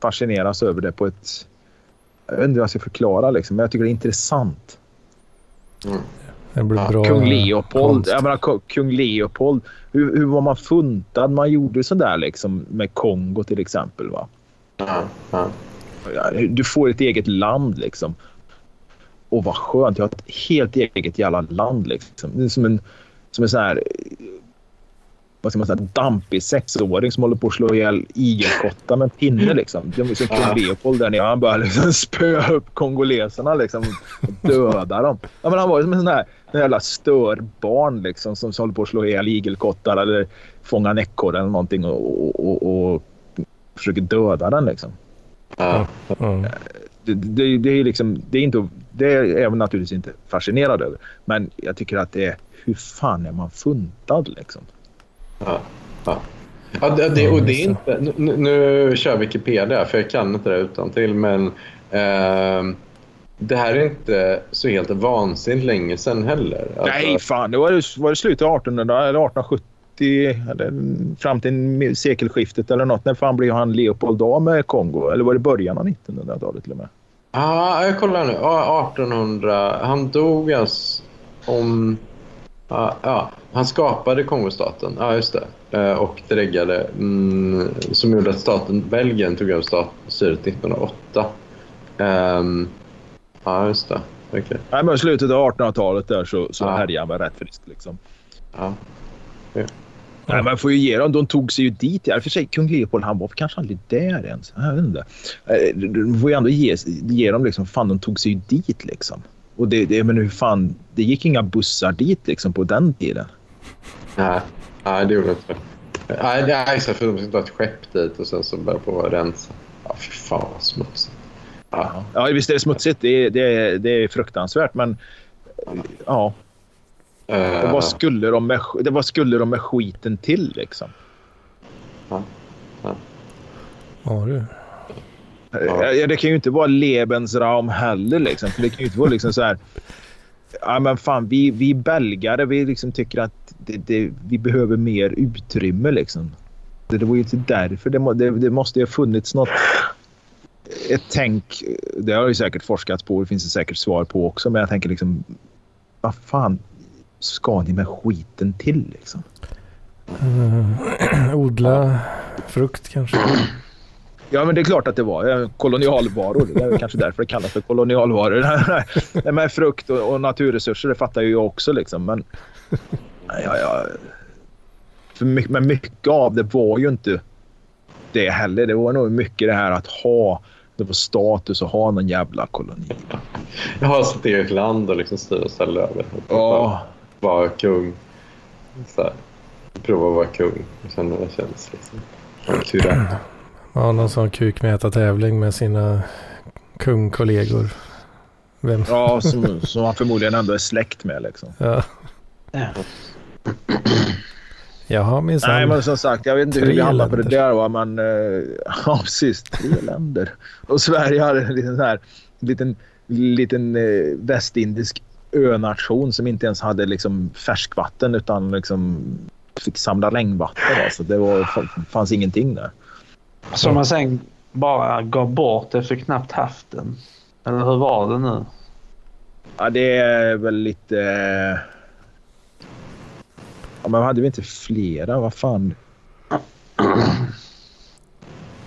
[SPEAKER 4] fascineras över det på ett... Jag vet inte hur jag ska förklara, liksom, men jag tycker det är intressant.
[SPEAKER 1] Mm. Det blir bra
[SPEAKER 4] Kung Leopold. Jag menar, Kung Leopold. Hur, hur var man funtad? Man gjorde sådär liksom med Kongo till exempel. va? Mm. Du får ett eget land liksom och vad skönt. Jag har ett helt eget jävla land. Liksom. Det är som en, som en sån här vad ska man säga, dampig sexåring som håller på att slå ihjäl igelkottar med en pinne. Liksom. Det är som kung Leopold där nere. Han börjar liksom [LAUGHS] spöa upp kongoleserna liksom, och döda dem. Ja, men han var ju som en sån här en jävla störbarn liksom, som, som håller på att slå ihjäl igelkottar eller fånga ekorre eller någonting och, och, och, och försöker döda den. Liksom. Mm. Mm det, det, det, är liksom, det är inte, det är jag naturligtvis inte fascinerad över. Men jag tycker att det är, hur fan är man funtad liksom?
[SPEAKER 2] Ja, ja. ja det, det, och det är inte, nu, nu kör Wikipedia för jag kan inte det utan till men eh, det här är inte så helt vansinnigt länge sedan heller.
[SPEAKER 4] Alltså, Nej, fan. Det var, var det slutet av 1800 eller 1870 eller fram till sekelskiftet eller något. När fan blev han Leopold av med Kongo? Eller var det början av 1900-talet till och med?
[SPEAKER 2] Ja, ah, jag kollar nu. Ah, 1800. Han dog alltså om... Ah, ja, han skapade Kongostaten. Ja, ah, just det. Eh, och dräggade. Mm, som gjorde att staten Belgien tog över styret 1908. Um, ja, just det. Okay.
[SPEAKER 4] Nej, men slutet av 1800-talet där så, så ah. härjade han väl rätt friskt liksom.
[SPEAKER 1] Ja. ja.
[SPEAKER 4] Nej, man får ju ge dem. De tog sig ju dit. I för sig, kung Leopold han var kanske aldrig där ens. Jag vet inte. Eh, Du får ju ändå ge, ge dem liksom. Fan, de tog sig ju dit liksom. Och det, det, men hur fan, det gick inga bussar dit liksom på den tiden.
[SPEAKER 2] Nej, nej det gjorde inte det. Nej, det är för de ska ta ett skepp dit och sen så börja på att rensa. Ja, fy fan vad smutsigt. Ja.
[SPEAKER 4] Ja, visst är det smutsigt. Det, är- det, är- det är fruktansvärt, men ja.
[SPEAKER 2] Eh,
[SPEAKER 4] Vad skulle de med, det, vad skulle de med skiten till liksom?
[SPEAKER 1] Ja du.
[SPEAKER 2] Ja.
[SPEAKER 4] Ja. Det kan ju inte vara Lebensraum heller. Liksom. För det kan ju inte vara liksom så här... Ja, men fan, vi, vi belgare vi liksom tycker att det, det, vi behöver mer utrymme. Liksom. Det, det var ju inte därför. Det, det, det måste ju ha funnits något... Ett tänk. Det har ju säkert forskats på. Det finns det säkert svar på också. Men jag tänker liksom... Vad fan ska ni med skiten till liksom?
[SPEAKER 1] Eh, [CLEARS THROAT] odla frukt kanske. [CLEARS THROAT]
[SPEAKER 4] Ja, men det är klart att det var eh, kolonialvaror. Det är kanske därför det kallas för kolonialvaror. [LAUGHS] Nej, men frukt och, och naturresurser, det fattar ju jag också. Liksom. Men, ja, ja, för mycket, men mycket av det var ju inte det heller. Det var nog mycket det här att ha det var status att ha någon jävla koloni.
[SPEAKER 2] Jag har sitt eget land och liksom styra och ställa över.
[SPEAKER 4] Ja,
[SPEAKER 2] Vara kung. Så här. Prova att vara kung. Och sen när det känns liksom. Tyrann.
[SPEAKER 1] Ja, någon sån kukmätartävling med sina kungkollegor. Vem?
[SPEAKER 4] ja som, som man förmodligen ändå är släkt med. Liksom.
[SPEAKER 1] Ja. Jaha minsann.
[SPEAKER 4] Nej, men som sagt, jag vet inte hur vi hamnade på det där. Va? Men, eh, [LAUGHS] ja, precis. Tre länder. Och Sverige hade en liten, så här, liten, liten eh, västindisk önation som inte ens hade liksom, färskvatten utan liksom, fick samla regnvatten. Alltså, det var, fanns ingenting där.
[SPEAKER 3] Som man sen bara gav bort efter knappt haft den. Eller hur var det nu?
[SPEAKER 4] Ja, det är väl lite... Ja, men hade vi inte flera? Vad fan?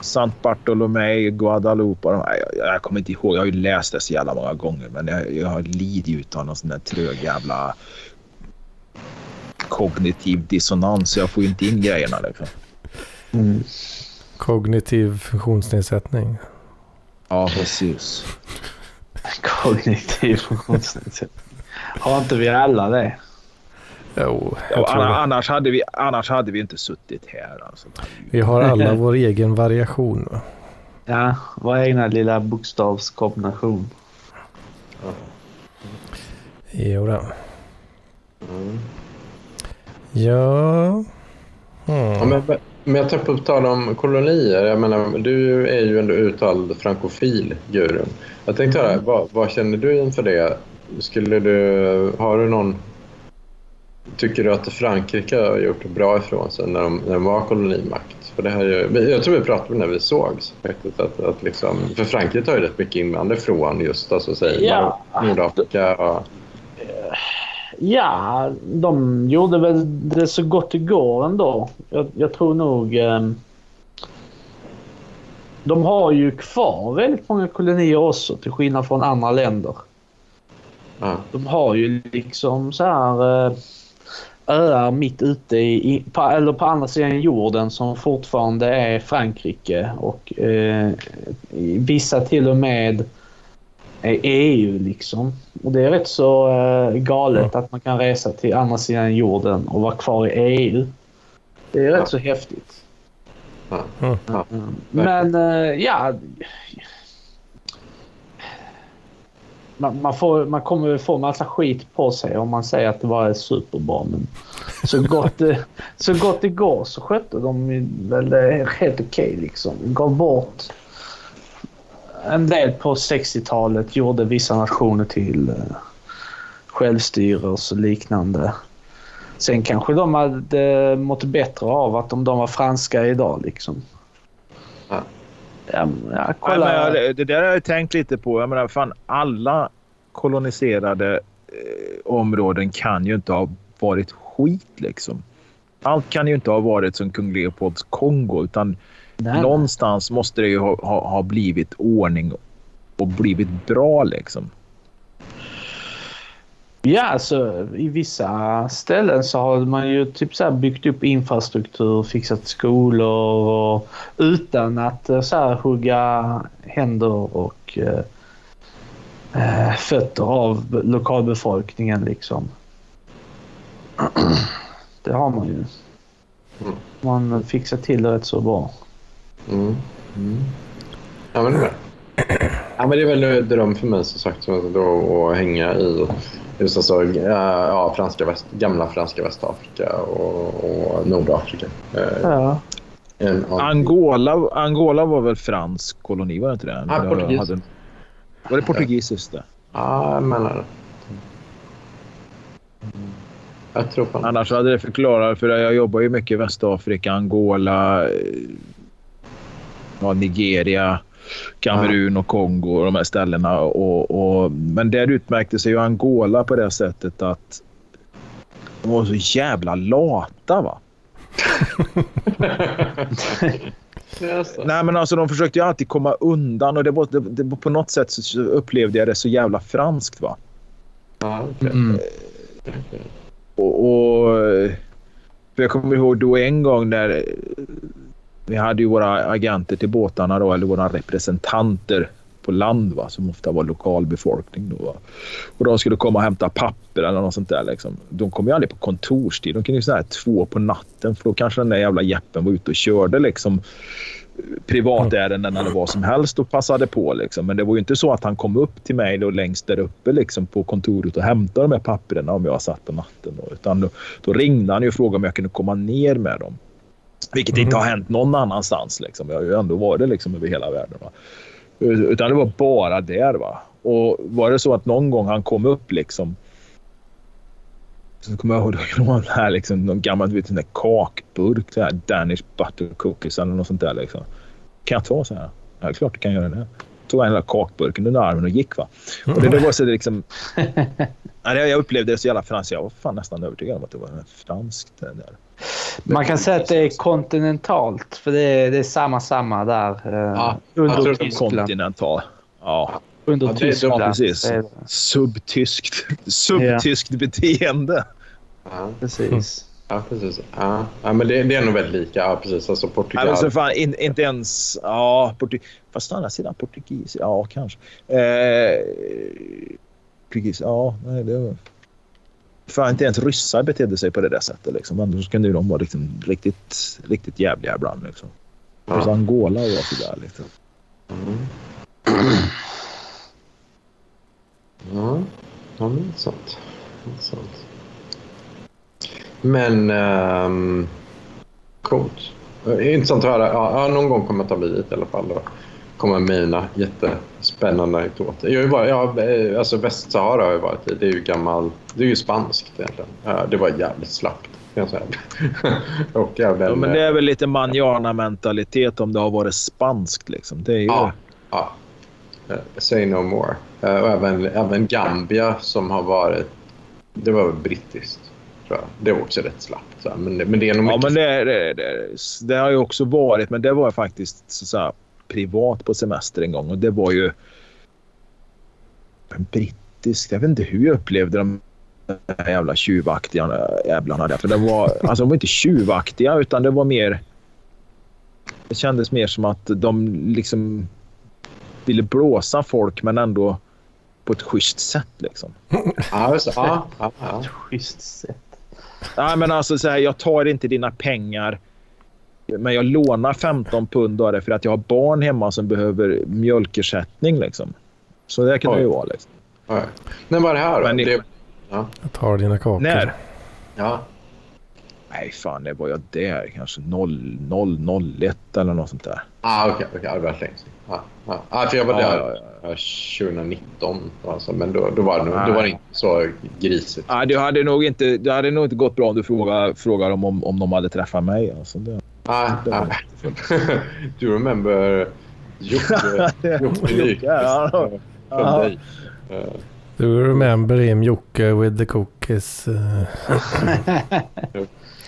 [SPEAKER 4] Sant Bartolomé, Guadalupe. de- Jag, jag kommer inte ihåg. Jag har ju läst det så jävla många gånger. Men jag, jag har lidit ut av någon sån där trög jävla kognitiv dissonans. Jag får ju inte in grejerna. Liksom.
[SPEAKER 1] Kognitiv funktionsnedsättning.
[SPEAKER 4] Ja, precis. [LAUGHS]
[SPEAKER 3] Kognitiv funktionsnedsättning. Har inte vi alla det?
[SPEAKER 1] Jo,
[SPEAKER 4] Ja, annars, hade vi, annars hade vi inte suttit här. Alltså.
[SPEAKER 1] Vi har alla [LAUGHS] vår egen variation. Va?
[SPEAKER 3] Ja, vår egna lilla bokstavskombination.
[SPEAKER 1] Jo då.
[SPEAKER 2] Mm.
[SPEAKER 1] Ja.
[SPEAKER 2] Ja,
[SPEAKER 1] Hmm.
[SPEAKER 2] men, men jag tar på tal om kolonier. Jag menar, du är ju ändå uttalad frankofil, Gurun. Jag tänkte höra, vad, vad känner du inför det? Skulle du, har du någon... Tycker du att Frankrike har gjort bra ifrån sig när de, när de var kolonimakt? För det här är, ju- jag tror vi pratade om det när vi sågs. Faktiskt, att, att liksom, för Frankrike har ju rätt mycket invandrare från just alltså, säg,
[SPEAKER 3] Ja.
[SPEAKER 2] Nordafrika. Och,
[SPEAKER 3] Ja, de gjorde väl det så gott det går ändå. Jag, jag tror nog... ehm, de har ju kvar väldigt många kolonier också till skillnad från andra länder.
[SPEAKER 2] ja,
[SPEAKER 3] De har ju liksom så här eh, öar mitt ute i, i på, eller på andra sidan jorden som fortfarande är Frankrike och eh, vissa till och med är EU liksom. Och det är rätt så eh, galet att man kan resa till andra sidan jorden och vara kvar i EU. Det är rätt
[SPEAKER 2] Ja.
[SPEAKER 3] så häftigt.
[SPEAKER 2] ja, ja.
[SPEAKER 3] Men eh, ja. Man, man, får, man kommer få massa skit på sig om man säger att det var superbra. Men så gott, det, så gott det går så skötte de väl det helt okej liksom. Gav bort en del på 60-talet. Gjorde vissa nationer till eh, självstyrelse och liknande. Sen kanske de hade mått bättre av att om de var franska idag liksom.
[SPEAKER 2] Ja.
[SPEAKER 3] Ja, men, ja,
[SPEAKER 4] Nej,
[SPEAKER 3] kolla.
[SPEAKER 4] men jag, det där har jag tänkt lite på. Jag menar, fan, alla koloniserade eh, områden kan ju inte ha varit skit. Liksom. Allt kan ju inte ha varit som kung Leopolds Kongo. Utan
[SPEAKER 3] Nej,
[SPEAKER 4] någonstans måste det ju ha, ha, ha blivit ordning och blivit bra. Liksom.
[SPEAKER 3] Ja, alltså i vissa ställen så har man ju typ så byggt upp infrastruktur, fixat skolor och utan att eh, så här hugga händer och eh, eh, fötter av lokalbefolkningen liksom. [CLEARS THROAT] Det har man ju.
[SPEAKER 2] Mm.
[SPEAKER 3] Man fixar till det rätt så bra.
[SPEAKER 2] Mm. Mm. Ja, men det är. [CLEARS THROAT] Ja, men det är väl en dröm för mig som sagt då, att hänga i just alltså, ja, franska väst, gamla franska Västafrika och, och Nordafrika. Eh,
[SPEAKER 3] Ja.
[SPEAKER 2] en,
[SPEAKER 4] Angola, Angola var väl fransk koloni, var det inte det?
[SPEAKER 2] Ja, portugis.
[SPEAKER 4] hade- Var det portugisiskt det?
[SPEAKER 2] Ja, jag menar det. Jag tror fan
[SPEAKER 4] Annars hade det förklarat, för jag jobbar ju mycket i Västafrika, Angola, eh, ja, Nigeria, Kamerun och Kongo och de här ställena. Och, och, men där utmärkte sig ju Angola på det sättet att de var så jävla lata. va.
[SPEAKER 2] Det.
[SPEAKER 4] Nej men alltså de försökte ju alltid komma undan och det var, det, det på något sätt så upplevde jag det så jävla franskt. va.
[SPEAKER 2] Ja, okej.
[SPEAKER 3] Mm.
[SPEAKER 4] Och, och, för jag kommer ihåg då en gång när vi hade ju våra agenter till båtarna då, eller våra representanter på land va, som ofta var lokalbefolkning. Då, va. Och de skulle komma och hämta papper eller något sånt där. Liksom. De kom ju aldrig på kontorstid. De kunde ju så här två på natten för då kanske den där jävla jeppen var ute och körde liksom privatärenden eller vad som helst och passade på. Liksom. Men det var ju inte så att han kom upp till mig då längst där uppe liksom, på kontoret och hämtade de här papperna om jag satt på natten. Då. Utan då, då ringde han ju och frågade om jag kunde komma ner med dem. Vilket inte har hänt någon annanstans. Liksom. Jag har ju ändå varit liksom, över hela världen. Va? Utan det var bara där. Va? Och var det så att någon gång han kom upp liksom så kommer jag ihåg en här, liksom, någon gammal vet, sån där kakburk, så här, Danish butter cookies eller något sånt där. Liksom. Kan jag ta så här? Ja, klart du kan göra det. Tog han hela kakburken under armen och gick. va. Och det, det var så det liksom... [LAUGHS] Det- jag upplevde det så jävla franskt. Jag var fan nästan övertygad om att det var franskt. Där.
[SPEAKER 3] Man kan säga att det är kontinentalt, för det är, det är samma samma där. eh,
[SPEAKER 2] Ja, jag
[SPEAKER 3] under
[SPEAKER 2] tror det är
[SPEAKER 3] Tyskland.
[SPEAKER 4] Kontinental. Ja,
[SPEAKER 3] Under
[SPEAKER 2] Ja, det är-
[SPEAKER 3] Tyskland. [LAUGHS]
[SPEAKER 4] ja, precis. Subtyskt, subtyskt beteende.
[SPEAKER 2] Ja,
[SPEAKER 3] Precis.
[SPEAKER 2] ja, precis. Ja, ja, men det, det är nog väldigt lika. Ja, precis. Alltså Portugal.
[SPEAKER 4] men så fan, in, inte ens... Ja, portug, fast å andra sidan portugis. Ja, kanske. Eh, portugis, ja. Nej, det var... Fan, inte ens ryssar betedde sig på det där sättet. Liksom. Så kunde ju de vara liksom riktigt, riktigt jävliga ibland. Liksom. Och så
[SPEAKER 2] Ja.
[SPEAKER 4] Angola var sådär. Liksom.
[SPEAKER 2] Mm. Ja, ja men det är sant. Det är sant. Men... Um, coolt. Intressant att höra. Ja, ja, någon gång kommer jag ta mig dit i alla fall. Och kommer mina jättespännande anekdoter. Jag har varit, ja, eh, alltså Västsahara har jag varit i. Det är ju gammal... Det är ju spanskt egentligen. Det var jävligt slappt. Kan jag säga. [LAUGHS] och även,
[SPEAKER 4] Ja, men det är väl lite manjana-mentalitet om det har varit spanskt. Liksom. Det är ju...
[SPEAKER 2] Ja, ja. Eh, say no more. Eh, och även, även Gambia som har varit... Det var väl brittiskt. Det var också rätt slappt. Men, det- men det är nog
[SPEAKER 4] Ja,
[SPEAKER 2] mycket...
[SPEAKER 4] men det, det, det, det har ju också varit, men det var faktiskt så, så här, privat på semester en gång och det var ju en brittisk, jag vet inte hur jag upplevde de här jävla tjuvaktiga jävlarna där. För det var, alltså de var inte tjuvaktiga utan det var mer, det kändes mer som att de liksom ville blåsa folk men ändå på ett schysst sätt liksom.
[SPEAKER 2] Det. Ja, ja, ja.
[SPEAKER 3] Schysst sätt.
[SPEAKER 4] Nej, men alltså så här, jag tar inte dina pengar. Men jag lånar 15 pund av det för att jag har barn hemma som behöver mjölkersättning. Liksom. Så det kan det ju
[SPEAKER 2] Oj.
[SPEAKER 4] vara. Liksom.
[SPEAKER 2] Ja. När var det här då?
[SPEAKER 4] Men det-
[SPEAKER 2] det,
[SPEAKER 1] Jag tar dina kakor.
[SPEAKER 4] När?
[SPEAKER 2] ja.
[SPEAKER 4] Nej, fan, det var jag där. Kanske 0, 0, 01 eller något sånt där.
[SPEAKER 2] Ah, okej. okej. Ja, det var länge. Ja, ja. Ah, för jag var
[SPEAKER 4] Ja,
[SPEAKER 2] där
[SPEAKER 4] ja, ja.
[SPEAKER 2] eh, 2019. Alltså, men då, då, var det, nog- då var det inte så grisigt.
[SPEAKER 4] Nej, det hade nog inte, det hade nog inte gått bra om du frågar, frågar dem om, om de hade träffat mig. Alltså, det,
[SPEAKER 2] Ah, ah. [LAUGHS] Do you remember Jocke [LAUGHS] Jocke?
[SPEAKER 4] Ja, ja. Ja.
[SPEAKER 2] dig. Eh,
[SPEAKER 1] Do you remember him Jocke with the cookies? Uh,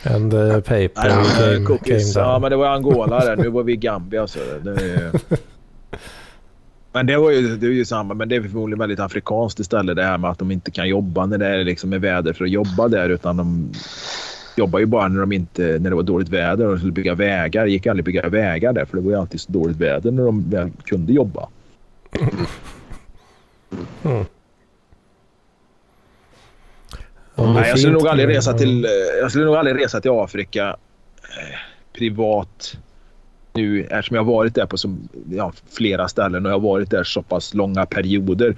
[SPEAKER 1] [LAUGHS] and the paper
[SPEAKER 4] var
[SPEAKER 1] came,
[SPEAKER 4] cookies.
[SPEAKER 1] came
[SPEAKER 4] Ja, men det var Angola där. Nu var vi i Gambia. Så det, är- Men det, var ju, det är ju samma, men det är förmodligen väldigt afrikanskt istället det här med att de inte kan jobba när det är liksom är väder för att jobba där utan de jobbar ju bara när, de inte, när det var dåligt väder och de skulle bygga vägar. Det gick aldrig att bygga vägar där för det var ju alltid så dåligt väder när de väl kunde jobba.
[SPEAKER 1] Mm.
[SPEAKER 4] Nej, jag skulle nog aldrig resa till, jag skulle nog aldrig resa till Afrika eh, privat nu eftersom jag har varit där på så, ja, flera ställen och jag har varit där så pass långa perioder.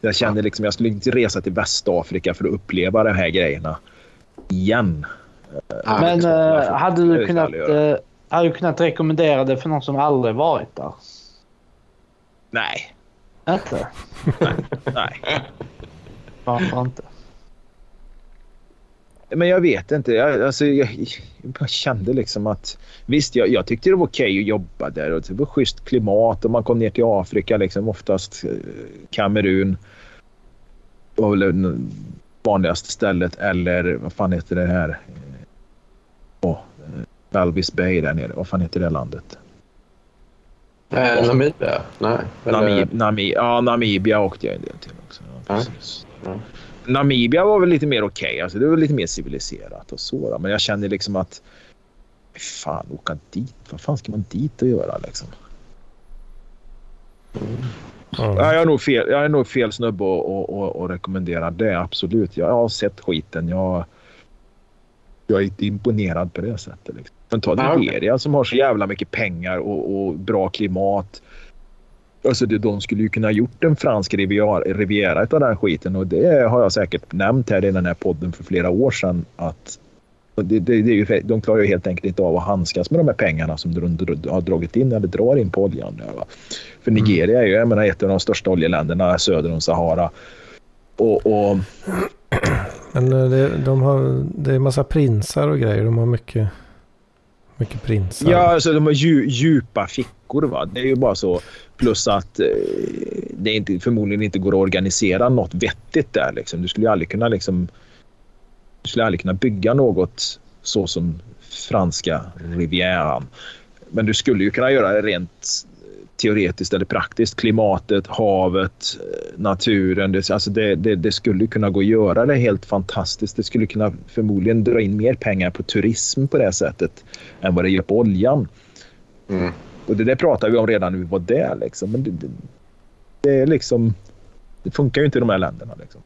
[SPEAKER 4] Jag känner liksom jag skulle inte resa till Västafrika för att uppleva de här grejerna igen.
[SPEAKER 3] Ja, Men äh, hade, du kunnat, äh, hade du kunnat rekommendera det för någon som aldrig varit där?
[SPEAKER 4] Nej.
[SPEAKER 3] Inte?
[SPEAKER 4] Nej. [LAUGHS] Nej.
[SPEAKER 3] Varför inte?
[SPEAKER 4] Men jag vet inte. Jag, alltså, jag, jag kände liksom att... Visst, jag, jag tyckte det var okej okay att jobba där. Och det var schysst klimat och man kom ner till Afrika, liksom, oftast eh, Kamerun. var väl vanligaste stället. Eller vad fan heter det här? Balvis Bay där nere. Vad fan heter det landet?
[SPEAKER 2] Eh, Namibia? Nej.
[SPEAKER 4] Namib, Namib, ja, Namibia åkte jag en del till också. Ja, ja. Namibia var väl lite mer okej. Okay. Alltså, det var lite mer civiliserat och så. Då. Men jag känner liksom att... Fan, åka dit. Vad fan ska man dit och göra liksom? Mm. Jag, är nog fel, jag är nog fel snubbe att rekommendera det. Absolut. Jag har sett skiten. Jag, jag är inte imponerad på det sättet. Liksom. Men ta Nigeria som har så jävla mycket pengar och, och bra klimat. Alltså det, de skulle ju kunna gjort en fransk riviera, riviera av den skiten och det har jag säkert nämnt här i den här podden för flera år sedan att det, det, det är ju, de klarar ju helt enkelt inte av att handskas med de här pengarna som de har dragit in eller drar in på oljan. Va? För mm. Nigeria är ju jag menar, ett av de största oljeländerna söder om Sahara. Och, och...
[SPEAKER 1] Men eh, det, de har, det är massa prinsar och grejer. De har mycket, mycket prinsar.
[SPEAKER 4] Ja, alltså de har dju, djupa fickor. Va? Det är ju bara så. Plus att eh, det inte, förmodligen inte går att organisera något vettigt där. Liksom. Du skulle ju aldrig kunna liksom, du skulle aldrig kunna bygga något så som franska rivieran. Men du skulle ju kunna göra det rent teoretiskt eller praktiskt. Klimatet, havet, naturen. Det, alltså det, det, det, skulle kunna gå att göra det helt fantastiskt. Det skulle kunna förmodligen dra in mer pengar på turism på det sättet än vad det gör på oljan. Mm. Och det där pratar vi om redan när vi var där. Liksom. Men det, det, det, är liksom, det funkar ju inte i de här länderna. Liksom.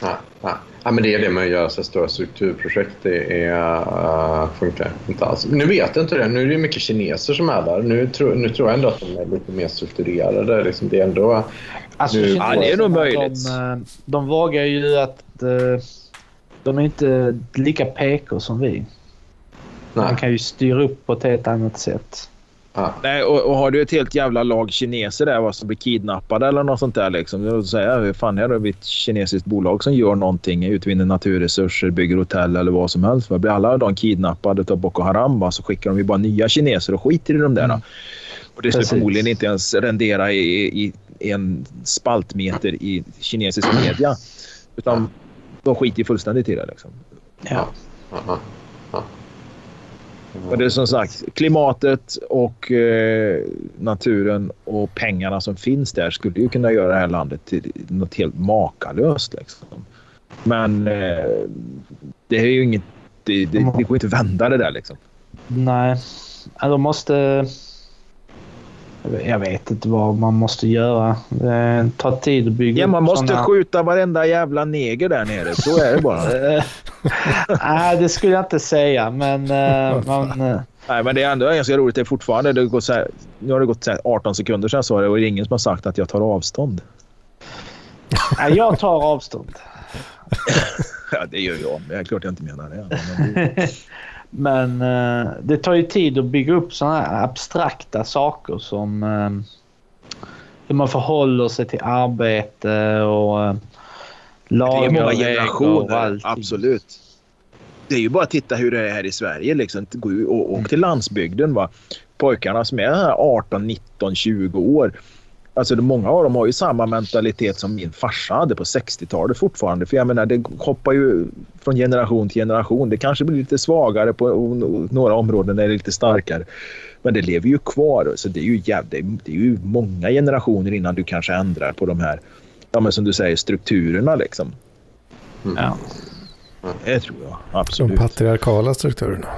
[SPEAKER 2] Ja, ja. ja, men det är det med att göra så stora strukturprojekt. Det är, uh, funkar inte alls. Nu vet jag inte det. Nu är det mycket kineser som är där. Nu, tro, nu tror jag ändå att de är lite mer strukturerade. Liksom det är ändå...
[SPEAKER 3] Alltså, nu, ja, det är nog möjligt. De, eh, de vågar ju att... Uh, de är inte lika PK som vi. Nej. Man kan ju styra upp på ett helt annat sätt.
[SPEAKER 4] Ah. Nej, och, och, har du ett helt jävla lag kineser där som blir kidnappade eller något sånt där. Liksom, då säger jag, fan här har vi ett kinesiskt bolag som gör någonting, utvinner naturresurser, bygger hotell eller vad som helst. Blir alla de kidnappade av Boko Haram va, så skickar de ju bara nya kineser och skiter i de där. Mm. Och det skulle förmodligen inte ens rendera i, i, i, en spaltmeter i kinesisk media. Utan de skiter fullständigt i det. Liksom.
[SPEAKER 3] Ja. Aha.
[SPEAKER 4] Och det är som sagt klimatet och eh, naturen och pengarna som finns där skulle ju kunna göra det här landet till något helt makalöst. Liksom. Men eh, det är ju inget... Det, det, det går inte att vända det där liksom.
[SPEAKER 3] Nej, de måste... Jag vet inte vad man måste göra. Det tar tid att bygga
[SPEAKER 4] Ja, man måste såna... skjuta varenda jävla neger där nere. Så är det bara. [LAUGHS]
[SPEAKER 3] Nej, det skulle jag inte säga, men... Uh, man, uh...
[SPEAKER 4] Nej, men det är ändå ganska roligt. Det är fortfarande... Det går så här, nu har det gått 18 sekunder sedan jag sa det och det är ingen som har sagt att jag tar avstånd.
[SPEAKER 3] Nej, jag tar avstånd. [LAUGHS]
[SPEAKER 4] ja, det gör jag. Det är klart jag inte menar det.
[SPEAKER 3] Men [LAUGHS] uh, det tar ju tid att bygga upp sådana här abstrakta saker som uh, hur man förhåller sig till arbete och uh, lagar
[SPEAKER 4] Det är många generationer, absolut. Det är ju bara att titta hur det är här i Sverige. Liksom. Gå och åk till landsbygden. Va? Pojkarna som är 18, 19, 20 år. Alltså många av dem har ju samma mentalitet som min farsa hade på 60-talet fortfarande. För jag menar, det hoppar ju från generation till generation. Det kanske blir lite svagare på några områden är lite starkare. Men det lever ju kvar. Så det är ju, jävligt, det är ju många generationer innan du kanske ändrar på de här, ja men som du säger, strukturerna liksom.
[SPEAKER 3] Mm. Ja.
[SPEAKER 4] Det tror jag absolut.
[SPEAKER 1] De patriarkala strukturerna.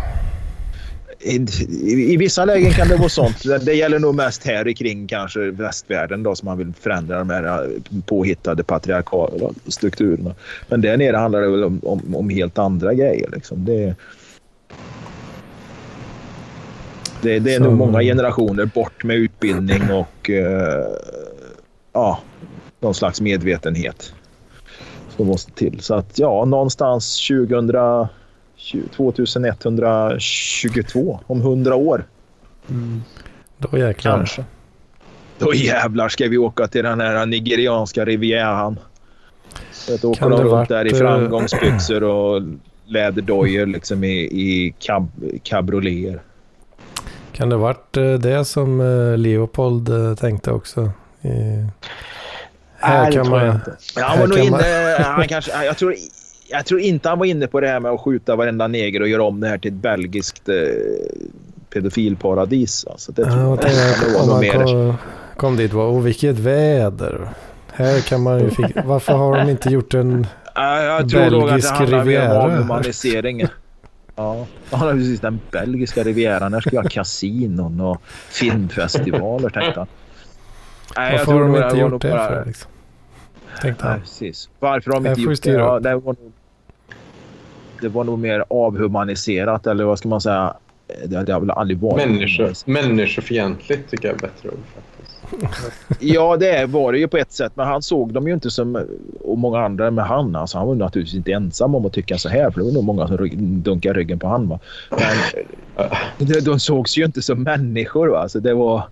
[SPEAKER 4] I, i, I, vissa lägen kan det vara sånt. Det gäller nog mest här kring kanske västvärlden då som man vill förändra de här äh, påhittade patriarkala strukturerna. Men där nere handlar det väl om, om, om helt andra grejer. Liksom. Det, det, det är Så... nog många generationer bort med utbildning och uh, ja, någon slags medvetenhet som måste till. Så att ja, någonstans 2000 2122 om 100 år.
[SPEAKER 1] Mm. Då jäklar.
[SPEAKER 4] Kanske. Då jävlar ska vi åka till den här nigerianska rivieran. Att åka runt varit, där i eh, framgångsbyxor och läderdojor liksom i, i cab, cabroleter.
[SPEAKER 1] Kan det varit eh, det som eh, Leopold tänkte också? I...
[SPEAKER 3] Här Nej, kan man... Jag inte.
[SPEAKER 4] Han var nog inne... Han kanske, jag tror jag tror inte han var inne på det här med att skjuta varenda neger och göra om det här till ett belgiskt eh, pedofilparadis. Alltså, det tror
[SPEAKER 1] ja, jag det, var man kom, kom dit och oh, vilket väder. Här kan man ju fick, [LAUGHS] Varför har de inte gjort en
[SPEAKER 4] ja, jag tror belgisk riviera? Jag tror avhumanisering. Ja, ja, precis. Den belgiska rivieran. Där ska vi ha kasinon och filmfestivaler tänkte han.
[SPEAKER 1] Nej, Varför har de inte gjort det bara... för? Liksom?
[SPEAKER 4] Tänkte han. Ja, precis. Varför har de inte gjort det? Ja, det var nog det var nog mer avhumaniserat eller vad ska man säga? Det, det har väl aldrig varit.
[SPEAKER 2] Människor, människofientligt tycker jag är bättre ord faktiskt. [LAUGHS]
[SPEAKER 4] ja, det var det ju på ett sätt. Men han såg dem ju inte som, och många andra med han. Alltså, han var naturligtvis inte ensam om att tycka så här. För det var nog många som dunkade ryggen på han. Va? Men [LAUGHS] de sågs ju inte som människor. Va? Alltså, det, var,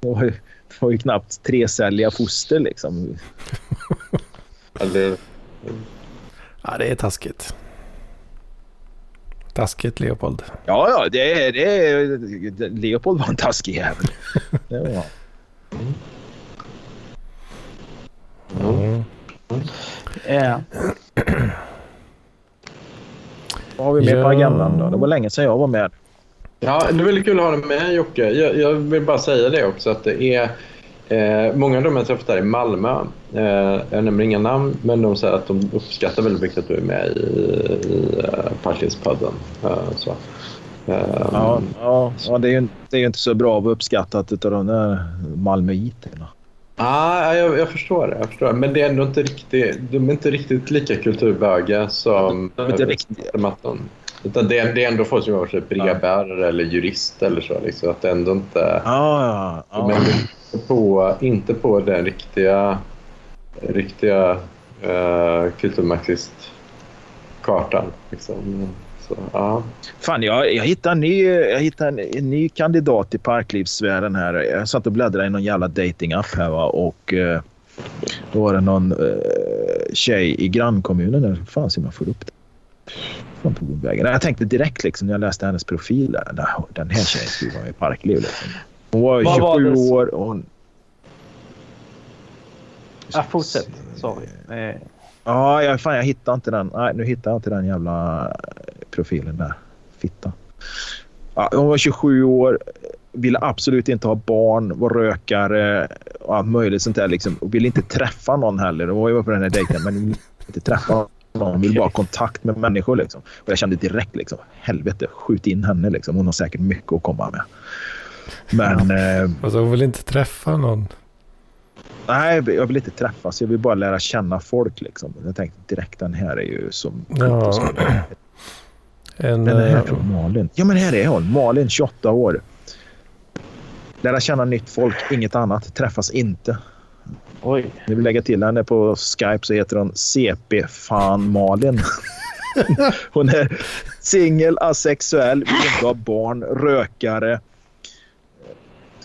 [SPEAKER 4] det, var, det var ju knappt trecelliga foster liksom.
[SPEAKER 1] Eller... Ja, det är taskigt. Taskigt Leopold.
[SPEAKER 4] Ja, ja, det är, det är, Leopold var en taskig jävel. [LAUGHS] Det var
[SPEAKER 3] mm. Mm. Ja.
[SPEAKER 4] Vad har vi med ja. på agendan då? Det var länge sedan jag var med.
[SPEAKER 2] Ja, det är väldigt kul att ha dig med Jocke. Jag, jag vill bara säga det också att det är Eh, många av dem jag träffat här i Malmö, eh, jag nämner inga namn, men de säger att de uppskattar väldigt mycket att du är med i, i uh, Parklivspodden. Uh, så.
[SPEAKER 4] Uh, ja, ja, ja, det, är ju, det är inte så bra att uppskattat av de där Malmöiterna.
[SPEAKER 2] Ah, jag, jag förstår det. Jag förstår. Men det är ändå inte riktigt, de är inte riktigt lika kulturböga som de är inte riktigt. Utan det är, det är ändå folk som jobbar brevbärare ja. eller jurist eller så. Liksom, att det ändå inte...
[SPEAKER 4] Ja, ja, ja
[SPEAKER 2] på, inte på den riktiga, riktiga eh, uh, kulturmarxist-kartan. Liksom. Så, ja.
[SPEAKER 4] Fan, jag, jag hittade, en ny, jag hittade en, en ny kandidat i parklivssfären här. Jag satt och bläddrade i någon jävla datingapp här va? och eh, då var det någon eh, tjej i grannkommunen. Där. Fan, se om jag får upp det. Fan, på vägen. Jag tänkte direkt liksom, när jag läste hennes profil. Där, den här tjejen skulle vara i parkliv. Liksom. Hon var 27 var år och hon...
[SPEAKER 3] Ja, fortsätt. Sorry. Eh.
[SPEAKER 4] Ja, jag, fan, jag hittar inte den. Nej, nu hittar jag inte den jävla profilen där. Fitta. Ja, hon var 27 år, ville absolut inte ha barn, var rökare och allt möjligt sånt där. Liksom. Och ville inte träffa någon heller. Hon var ju på den här dejten, men ville inte träffa någon. Hon ville bara ha kontakt med människor. Liksom. Och jag kände direkt, liksom, helvete, skjut in henne. Liksom. Hon har säkert mycket att komma med. Men... Eh,
[SPEAKER 1] alltså hon vill inte träffa någon?
[SPEAKER 4] Nej, jag vill inte träffas. Jag vill bara lära känna folk. Liksom. Jag tänkte direkt den här är ju som...
[SPEAKER 1] Ja.
[SPEAKER 4] En, den här från eh, Malin. Ja, men här är hon. Malin, 28 år. Lära känna nytt folk, inget annat. Träffas inte.
[SPEAKER 3] Oj.
[SPEAKER 4] Ni vill lägga till henne på Skype så heter hon CP-fan Malin. [LAUGHS] hon är singel, asexuell, vill inte ha barn, rökare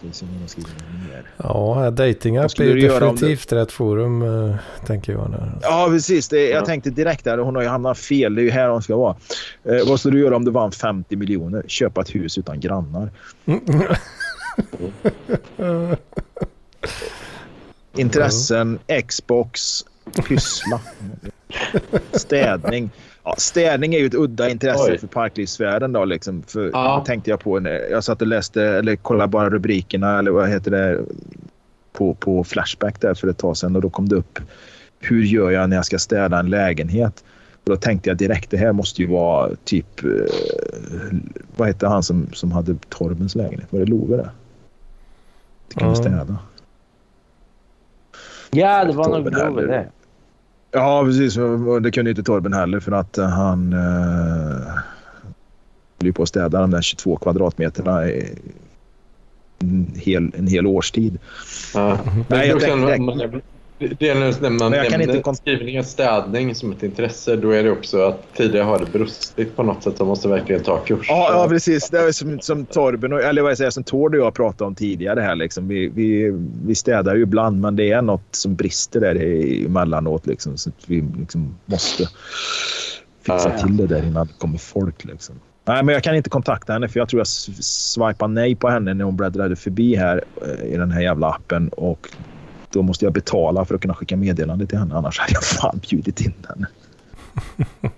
[SPEAKER 1] ska vi se mer. Ja, datingapp är definitivt rätt forum, äh, tänker jag. Där.
[SPEAKER 4] Ja, precis. Det, jag tänkte direkt där, hon har ju hamnat fel. Det är ju här hon ska vara. Eh, vad skulle du göra om du vann 50 miljoner? Köpa ett hus utan grannar. [LAUGHS] Intressen, Xbox, pyssla. [LAUGHS] Städning. Ja, städning är ju ett udda intresse Oj. för parklivsvärlden. Då, liksom. för, ja. tänkte jag på när jag satt och läste eller kollade bara rubrikerna eller vad heter det på, på Flashback där för ett tag sedan och då kom det upp hur gör jag när jag ska städa en lägenhet? Och då tänkte jag direkt det här måste ju vara typ... Eh, vad hette han som, som hade Torbens lägenhet? Var det Love det? Det kan mm. städa.
[SPEAKER 3] Ja, det var nog Love det.
[SPEAKER 4] Ja, precis. Det kunde inte Torben heller för att han eh, höll på att städa de där 22 kvadratmeterna i en hel, en hel årstid.
[SPEAKER 2] Ja. Nej, jag tänkte, det är när man nämner skrivning och städning som ett intresse. Då är det också att tidigare har det brustit på något sätt. Man måste verkligen ta kurs.
[SPEAKER 4] Ja, ja precis. Det är som, som Torben, och, eller vad jag säger, som Tord och jag pratade om tidigare. Här, liksom. vi, vi, vi städar ju ibland, men det är något som brister där emellanåt. Liksom, så att vi liksom måste fixa till det där innan det kommer folk. Liksom. Nej, men jag kan inte kontakta henne för jag tror jag swipade nej på henne när hon bläddrade förbi här eh, i den här jävla appen. Och då måste jag betala för att kunna skicka meddelande till henne. Annars hade jag fan bjudit in henne. [LAUGHS]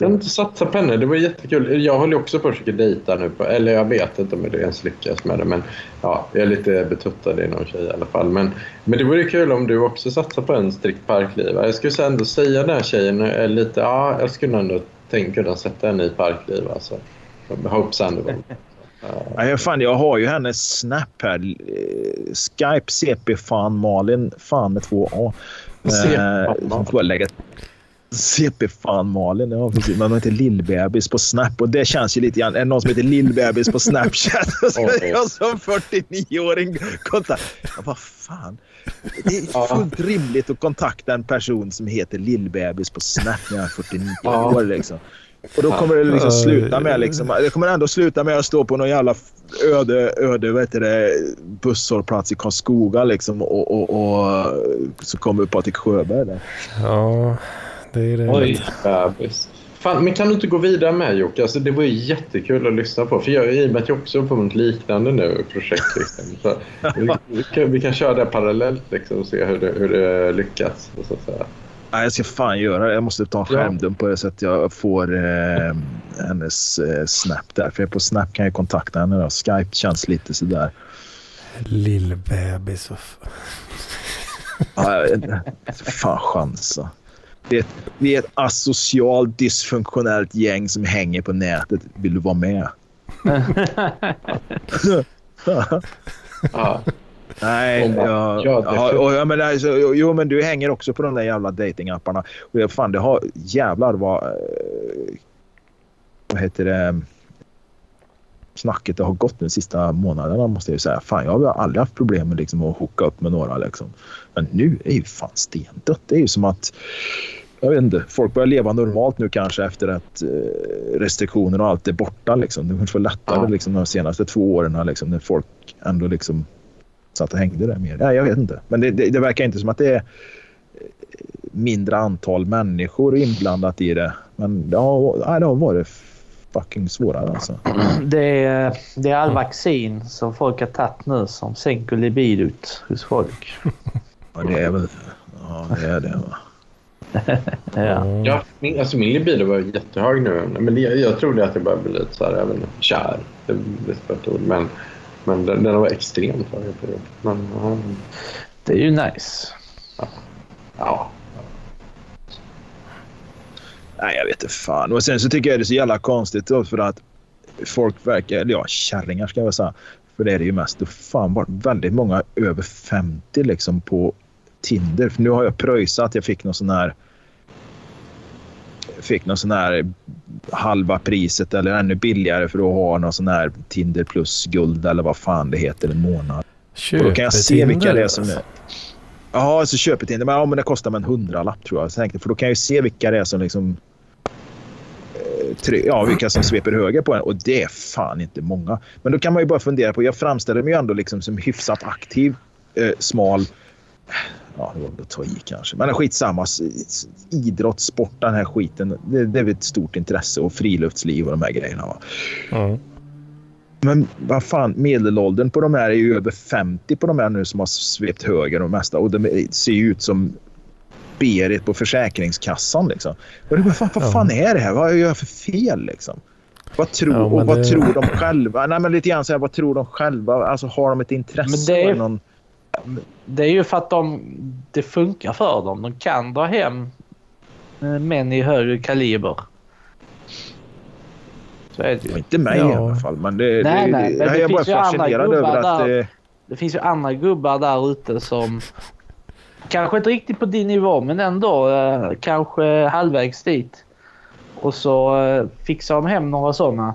[SPEAKER 2] Jag inte satsat på henne. Det var jättekul. Jag håller också på att försöka dejta nu. På, eller jag vet inte om jag ens lyckas med det. Men ja, jag är lite betuttad i någon tjej i alla fall. Men, men det vore kul om du också satsar på en strikt parkliv. Jag skulle ändå säga den här tjejen är lite... Ja, jag skulle ändå tänka kunna sätta henne i parkliv. Alltså. Hope Sandoval.
[SPEAKER 4] Ja, fan, jag har ju hennes Snap här. Skype CP fan Malin. Fan med två A. CP eh, CP fan Malin. Ja, precis. Men hon heter Lillbebis på Snap och det känns ju lite grann. Är det någon som heter Lillbebis på Snapchat? [LAUGHS] så är jag som 49-åring kontakt. Ja, vad fan. Det är fullt rimligt att kontakta en person som heter Lillbebis på Snap när jag är 49 år. Liksom. Och då kommer det liksom sluta med liksom, det kommer ändå sluta med att stå på någon jävla öde, öde vad heter det, busshållplats i Karlskoga liksom och, och, och så kommer Patrik Sjöberg där.
[SPEAKER 1] Ja, det är det.
[SPEAKER 2] Oj, bebis. Fan, men kan du inte gå vidare med Jocke? Alltså, det var ju jättekul att lyssna på. För jag, I och med att jag också har på ett liknande nu projekt. Liksom. Så, [LAUGHS] vi, vi, kan, vi kan köra det parallellt liksom, och se hur det, hur det lyckas. Så att
[SPEAKER 4] Nej, jag ska fan göra det. Jag måste ta en skärmdump på det så att jag får eh, hennes eh, Snap där. För på Snap kan jag kontakta henne. Då. Skype känns lite sådär.
[SPEAKER 1] Lillbebis.
[SPEAKER 4] ja, vet inte. Fan chansa. Det, vi är ett asocialt dysfunktionellt gäng som hänger på nätet. Vill du vara med? [LAUGHS] ja. Nej, bara, ja, ja, och, ja, men alltså, jo, men du hänger också på de där jävla datingapparna. Och fan, det har jävlar vad... Eh, vad heter det? Snacket det har gått de sista månaderna måste jag ju säga. Fan, jag har aldrig haft problem med liksom, att hooka upp med några. Liksom. Men nu är ju fan stendött. Det är ju som att jag vet inte, folk börjar leva normalt nu kanske efter att eh, restriktioner och allt är borta. Liksom. Det kanske var lättare ja. liksom, de senaste två åren liksom, när folk ändå liksom satt och hängde där mer. Ja, jag vet inte. Men det, det, det, verkar inte som att det är eh, mindre antal människor inblandat i det. Men ja, det har varit fucking svårare alltså. [CLEARS THROAT]
[SPEAKER 3] Det är, det är all vaccin som folk har tagit nu som sänker libidot hos folk. [LAUGHS]
[SPEAKER 4] Ja, det är väl... Ja, det är det va. [LAUGHS]
[SPEAKER 2] ja. ja min, alltså min libido var jättehög nu. Men jag, jag trodde att jag började bli lite så här, även kär. Det är ett ord. Men men den, den var extremt hög period. Men, ja.
[SPEAKER 3] Det är ju nice.
[SPEAKER 2] Ja. ja.
[SPEAKER 4] Nej, jag vet inte fan. Och sen så tycker jag det är så jävla konstigt för att folk verkar, eller ja, kärringar ska jag säga. För det är det ju mest. Det har fan varit väldigt många över 50 liksom på Tinder. För nu har jag pröjsat. Jag fick någon sån här fick någon sån här halva priset eller ännu billigare för att ha någon sån här Tinder plus guld eller vad fan det heter en månad.
[SPEAKER 1] Köpet då kan jag se vilka det är som
[SPEAKER 4] är. Ja, alltså köpet Men, ja, men det kostar en hundralapp tror jag. tänkte, för då kan jag ju se vilka det är som liksom eh, ja, vilka som sveper höger på en. Och det är fan inte många. Men då kan man ju bara fundera på, jag framställer mig ju ändå liksom som hyfsat aktiv, eh, smal ja, det var att ta i kanske. Men skitsamma. Idrott, sport, den här skiten. Det, det är ett stort intresse och friluftsliv och de här grejerna. Va? Mm. Men vad fan, medelåldern på de här är ju över 50 på de här nu som har svept höger och mesta. Och de ser ju ut som Berit på Försäkringskassan. Liksom. Och det, vad, vad fan är det här? Vad gör jag för fel? Liksom? Vad, tror, ja, och vad det... tror de själva? Nej, men lite grann så här, vad tror de själva? Alltså, har de ett intresse?
[SPEAKER 3] Men det,
[SPEAKER 4] är, någon...
[SPEAKER 3] det är ju för att de, det funkar för dem. De kan dra hem eh, män i högre kaliber.
[SPEAKER 4] Så är det ju. Inte mig ja. i alla fall. Men det, nej, det, nej, men jag är bara fascinerad över att...
[SPEAKER 3] Där, det finns ju andra gubbar där ute som... Kanske inte riktigt på din nivå, men ändå eh, kanske halvvägs dit. Och så eh, fixar de hem några sådana.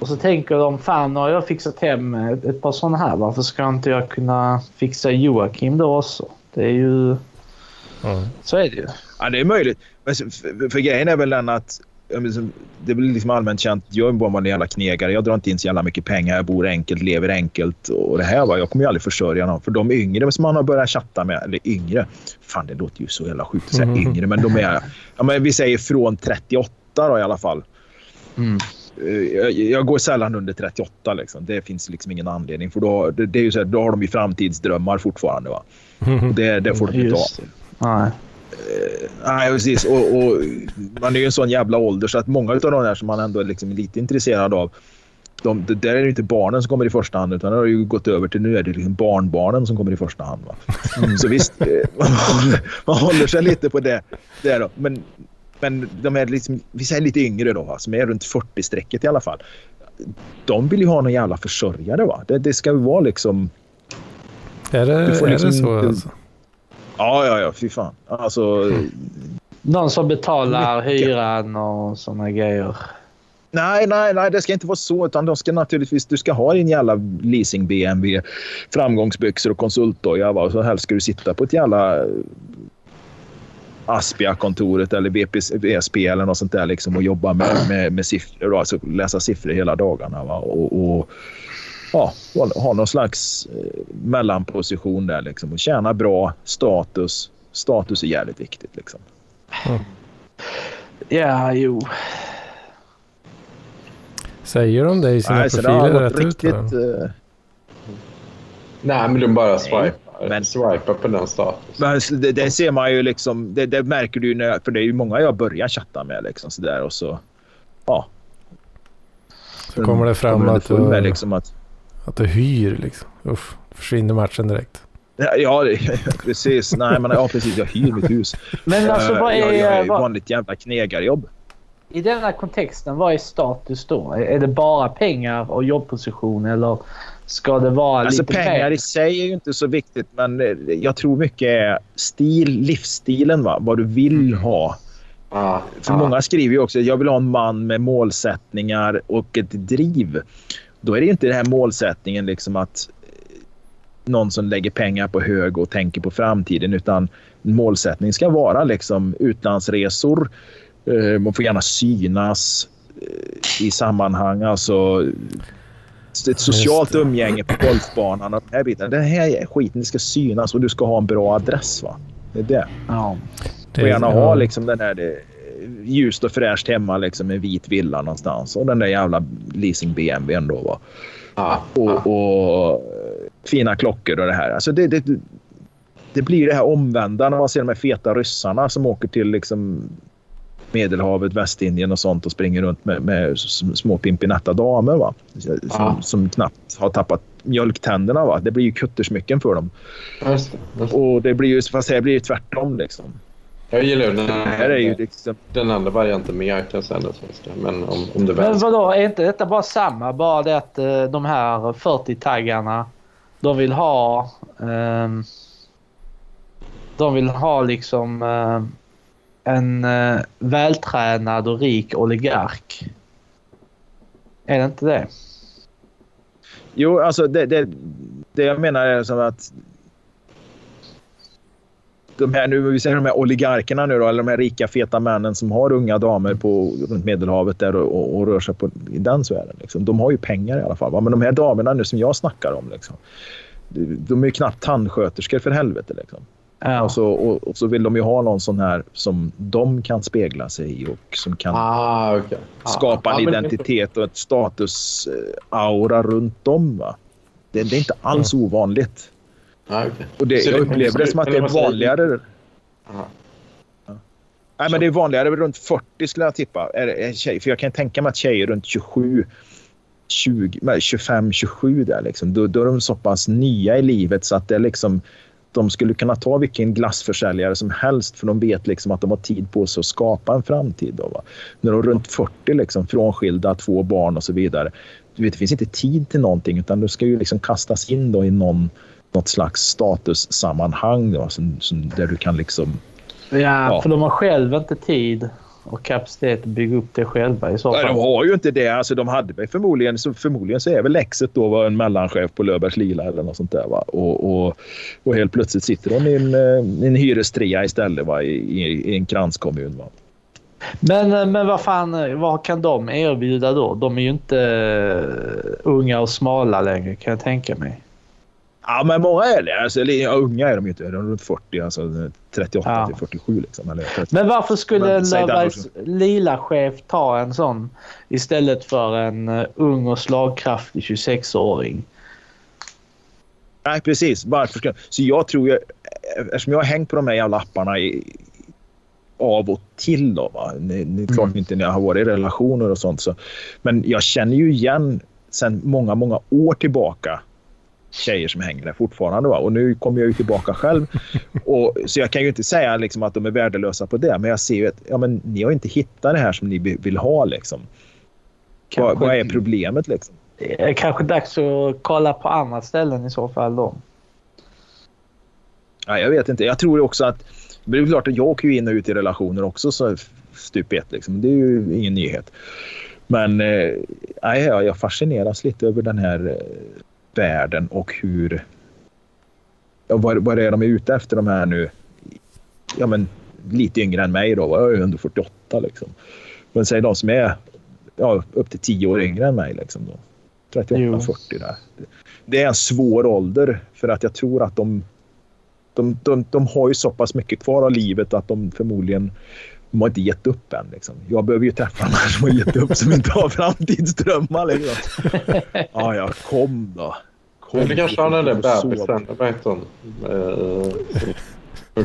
[SPEAKER 3] Och så tänker de, fan har jag fixat hem ett, ett par sådana här. Varför ska inte jag kunna fixa Joakim då också? Det är ju... Mm. Så är det ju.
[SPEAKER 4] Ja, det är möjligt. Men för, för grejen är väl den att det blir liksom allmänt känt. Jag är bara en jävla knegare. Jag drar inte in så jävla mycket pengar. Jag bor enkelt, lever enkelt. Och det här va, jag kommer ju aldrig försörja någon. För de yngre som man har börjat chatta med, eller yngre. Fan, det låter ju så jävla sjukt att säga mm. yngre. Men de är, ja, men vi säger från 38 då i alla fall. Mm. Eh, jag, går sällan under 38. Liksom. Det finns liksom ingen anledning. För då, det, det är ju så här, då har de ju framtidsdrömmar fortfarande. Va? Och det, det får de inte ha. Nej. Eh, nej, precis. Och, och, man är ju en sån jävla ålder så att många av de där som man ändå är liksom lite intresserad av de, det där är det inte barnen som kommer i första hand utan det har ju gått över till nu är det liksom barnbarnen som kommer i första hand. Va? Mm. Så visst, eh, [LAUGHS] man håller sig lite på det. det då. Men, men de är liksom, vi säger lite yngre då, va? som är runt 40-strecket i alla fall. De vill ju ha någon jävla försörjare. Va? Det, det ska ju vara liksom...
[SPEAKER 1] Är det, är liksom, det så? Alltså?
[SPEAKER 4] Ja, ja, ja. Fy fan. Alltså...
[SPEAKER 3] Någon som betalar mycket. hyran och såna grejer.
[SPEAKER 4] Nej, nej, nej, det ska inte vara så. Utan de ska naturligtvis, du ska ha din jävla leasing BMW, framgångsbyxor och konsultdoja. Och så helst ska du sitta på ett jävla Aspia-kontoret eller BSP eller något sånt där liksom, och jobba med, med, med siffror. Alltså läsa siffror hela dagarna. Va? Och, och ja, ha någon slags eh, mellanposition där liksom, och tjäna bra status. Status är jävligt viktigt. Liksom.
[SPEAKER 3] Mm. Ja, jo.
[SPEAKER 1] Säger de det i sina Nej, profiler rätt riktigt, ut? Uh...
[SPEAKER 2] Nej, men de bara swipar, men, swipar på den statusen.
[SPEAKER 4] det, det, ser man ju liksom. Det, det, märker du ju när, för det är ju många jag börjar chatta med liksom sådär och så. Ja.
[SPEAKER 1] Så kommer det fram kommer att, du, liksom att att du hyr liksom. Uff, försvinner matchen direkt.
[SPEAKER 4] Ja, [LAUGHS] precis. Nej, men ja, precis. Jag hyr mitt hus.
[SPEAKER 3] Men alltså vad är... Jag,
[SPEAKER 4] jag är vad... vanligt jävla knegarjobb.
[SPEAKER 3] I denna kontexten, vad är status då? Är det bara pengar och jobbposition eller ska det vara
[SPEAKER 4] alltså,
[SPEAKER 3] lite
[SPEAKER 4] pengar mer? i sig är ju inte så viktigt, men jag tror mycket är stil, livsstilen. Va? Vad du vill mm. ha. Ah, För ah. många skriver ju också att jag vill ha en man med målsättningar och ett driv. Då är det inte den här målsättningen liksom att eh, någon som lägger pengar på hög och tänker på framtiden utan målsättningen ska vara liksom utlandsresor. Eh, man får gärna synas eh, i sammanhang. Alltså ett socialt umgänge på golfbanan. Den här, biten. den här skiten ska synas och du ska ha en bra adress. Va? Det är det. Ja. Du får gärna ha liksom den här ljust och fräscht hemma liksom en vit villa någonstans och den där jävla leasing BMWn då. Va? Ah, och, ah. och, fina klockor och det här. Alltså det, det, det blir det här omvända när man ser de här feta ryssarna som åker till liksom Medelhavet, Västindien och sånt och springer runt med, med små pimpinetta damer. Va? Som, ah. som, knappt har tappat mjölktänderna. Va? Det blir ju kuttersmycken för dem. Just det, just det. Och det blir ju, fast det blir ju tvärtom. Liksom.
[SPEAKER 2] Jag gillar den, här är ju liksom... den andra varianten mer kan jag säga. Men om, om det
[SPEAKER 3] Men vadå, är inte detta bara samma? Bara det att uh, de här 40-taggarna, de vill ha... Um, de vill ha liksom uh, en uh, vältränad och rik oligark. Är det inte det?
[SPEAKER 4] Jo, alltså det, det, det jag menar är som att de här, nu, vi säger de här oligarkerna nu då, eller de här rika feta männen som har unga damer på, runt Medelhavet där och, och, och rör sig på, i den sfären. Liksom. De har ju pengar i alla fall. Va? Men de här damerna nu som jag snackar om, liksom, de är ju knappt tandsköterskor för helvete. Liksom. Ja. Och, så, och, och, så vill de ju ha någon sån här som de kan spegla sig i och som kan
[SPEAKER 2] ah, okay.
[SPEAKER 4] skapa ah, en identitet och ett statusaura runt dem. Va? Det, det är inte alls mm. ovanligt.
[SPEAKER 2] Ah, okay.
[SPEAKER 4] och det, jag upplever det som att det är vanligare. Nej, men det är vanligare runt 40 skulle jag tippa. Är, är tjej, för jag kan tänka mig att tjejer runt 27 25-27 där liksom. Då, då är de så pass nya i livet så att det är liksom de skulle kunna ta vilken glassförsäljare som helst för de vet liksom att de har tid på sig att skapa en framtid. Då, va? När de är runt 40, liksom, frånskilda, två barn och så vidare. Du vet, det finns inte tid till någonting utan du ska ju liksom kastas in då i någon, något slags statussammanhang då, som, som, där du kan liksom...
[SPEAKER 3] Ja, ja, för de har själva inte tid och kapacitet att bygga upp det själva i så fall.
[SPEAKER 4] Nej, de har ju inte det. Alltså, de hade väl förmodligen, så förmodligen så är väl Lexet då en mellanchef på Löfbergs Lila eller något sånt där. Va? Och, och, och helt plötsligt sitter de i en, eh, en hyrestrea istället va? I, i, i en kranskommun. Va?
[SPEAKER 3] Men, eh, men vad fan, eh, vad kan de erbjuda då? De är ju inte unga och smala längre kan jag tänka mig.
[SPEAKER 4] Ja, men många är det. Alltså, ja, unga är de ju inte. De är runt 40, alltså 38 ja. till 47. Liksom, eller 30.
[SPEAKER 3] Men varför skulle en Löfbergs lila chef ta en sån istället för en uh, ung och slagkraftig 26-åring?
[SPEAKER 4] Nej, precis. Varför ska... Så jag tror ju... Eftersom jag har hängt på de här jävla apparna i, av och till. Då, va? Det, det är klart mm. inte när jag har varit i relationer och sånt. Så. Men jag känner ju igen sen många, många år tillbaka tjejer som hänger där fortfarande. Va? Och nu kommer jag ju tillbaka själv. [LAUGHS] Och, så jag kan ju inte säga liksom, att de är värdelösa på det. Men jag ser ju att ja, men, ni har inte hittat det här som ni vill ha. Liksom. Vad, vad, är problemet? Liksom?
[SPEAKER 3] Det är kanske dags att kolla på andra ställen i så fall. Då.
[SPEAKER 4] Ja, jag vet inte. Jag tror också att... Det är klart att jag åker in och ut i relationer också så stup ett. Liksom. Det är ju ingen nyhet. Men eh, jag fascineras lite över den här eh, världen och hur... Ja, vad, vad är de är ute efter de här nu? Ja, men lite yngre än mig då. Jag är under 48 liksom. Men säg de som är ja, upp till 10 år yngre än mig. Liksom då. 38-40 där. Det är en svår ålder för att jag tror att de, de, de, de har ju så pass mycket kvar av livet att de förmodligen de har inte gett upp än. Liksom. Jag behöver ju träffa de här som har gett upp, som inte har framtidsdrömmar. Liksom. [LAUGHS] Ja, ja, kom då.
[SPEAKER 2] Kom, du kanske har den där bebisen. Vad heter hon? Eh,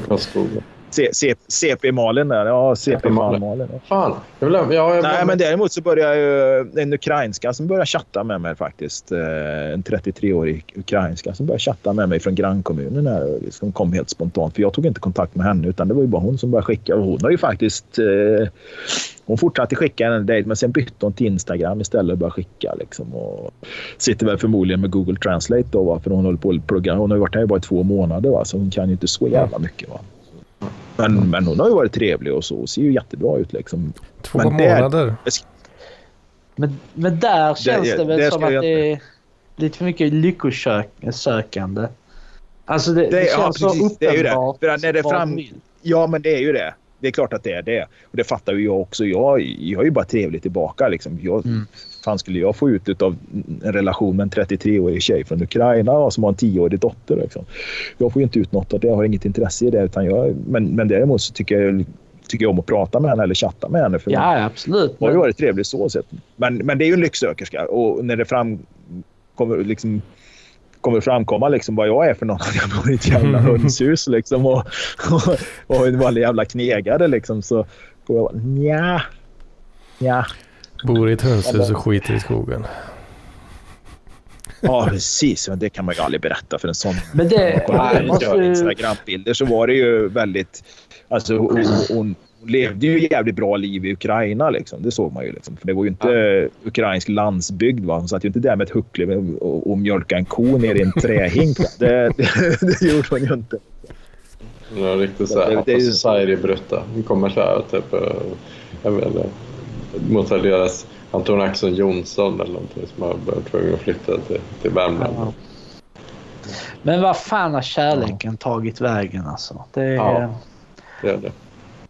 [SPEAKER 4] CP-Malin där. Ja, CP-Malin.
[SPEAKER 2] Fan. Jag vill, ja, jag
[SPEAKER 4] Nej, men däremot så börjar ju en ukrainska som börjar chatta med mig faktiskt. Eh, en 33-årig ukrainska som börjar chatta med mig från grannkommunen här. Som kom helt spontant. För jag tog inte kontakt med henne utan det var ju bara hon som började skicka. Och hon har ju faktiskt... Eh, hon fortsatte skicka en dejt men sen bytte hon till Instagram istället och började skicka. Liksom, och sitter väl förmodligen med Google Translate då, va? för hon håller på att plugga. Hon har varit här i bara två månader va? så hon kan ju inte så jävla mycket. Va? Men, men hon har ju varit trevlig och så. Ser ju jättebra ut liksom.
[SPEAKER 1] Två men månader? Där,
[SPEAKER 3] men, men där känns det, det väl som att det är lite för mycket lyckosökande. Alltså det, det, det känns ja, så uppenbart. Det är ju det. För när det fram...
[SPEAKER 4] Ja, men det är ju det. Det är klart att det är det. Och det fattar ju jag också. Jag, jag är ju bara trevlig tillbaka. Liksom. Jag, mm. fan skulle jag få ut av en relation med en 33-årig tjej från Ukraina som har en 10-årig dotter? Liksom. Jag får ju inte ut något av det. Jag har inget intresse i det. Utan jag, men, men däremot så tycker jag, tycker jag om att prata med henne eller chatta med henne. För
[SPEAKER 3] ja, absolut.
[SPEAKER 4] Hon har ju varit trevlig så sett. Men, men det är ju en lycksökerska. Och när det framkommer liksom kommer framkomma liksom vad jag är för någon. [LAUGHS] Jag bor i ett jävla hönshus liksom och, och, och en vanlig jävla knegare liksom. Så går jag bara nja, nja.
[SPEAKER 1] Bor i ett hönshus och skiter i skogen.
[SPEAKER 4] Ja, precis. Men det kan man ju aldrig berätta för en sån.
[SPEAKER 3] Men det...
[SPEAKER 4] Instagrambilder så var det ju väldigt... Alltså, hon, hon, levde ju jävligt bra liv i Ukraina. Liksom. Det såg man ju. Liksom. För det var ju inte ja. ukrainsk landsbygd. Va? Hon satt ju inte där med ett huckle och, och mjölkade en ko ner i en trähink. Det, [LAUGHS] det, det gjorde hon ju inte.
[SPEAKER 2] Ja, riktigt så här. Det, det, Society-brutta. Hon kommer så här typ... Eh, jag vet inte. Mot deras Anton Axel Jonsson eller någonting som har varit tvungen att flytta till, till Värmland. Ja.
[SPEAKER 3] Men vad fan har kärleken ja. tagit vägen alltså? Det är... Ja,
[SPEAKER 2] det är det.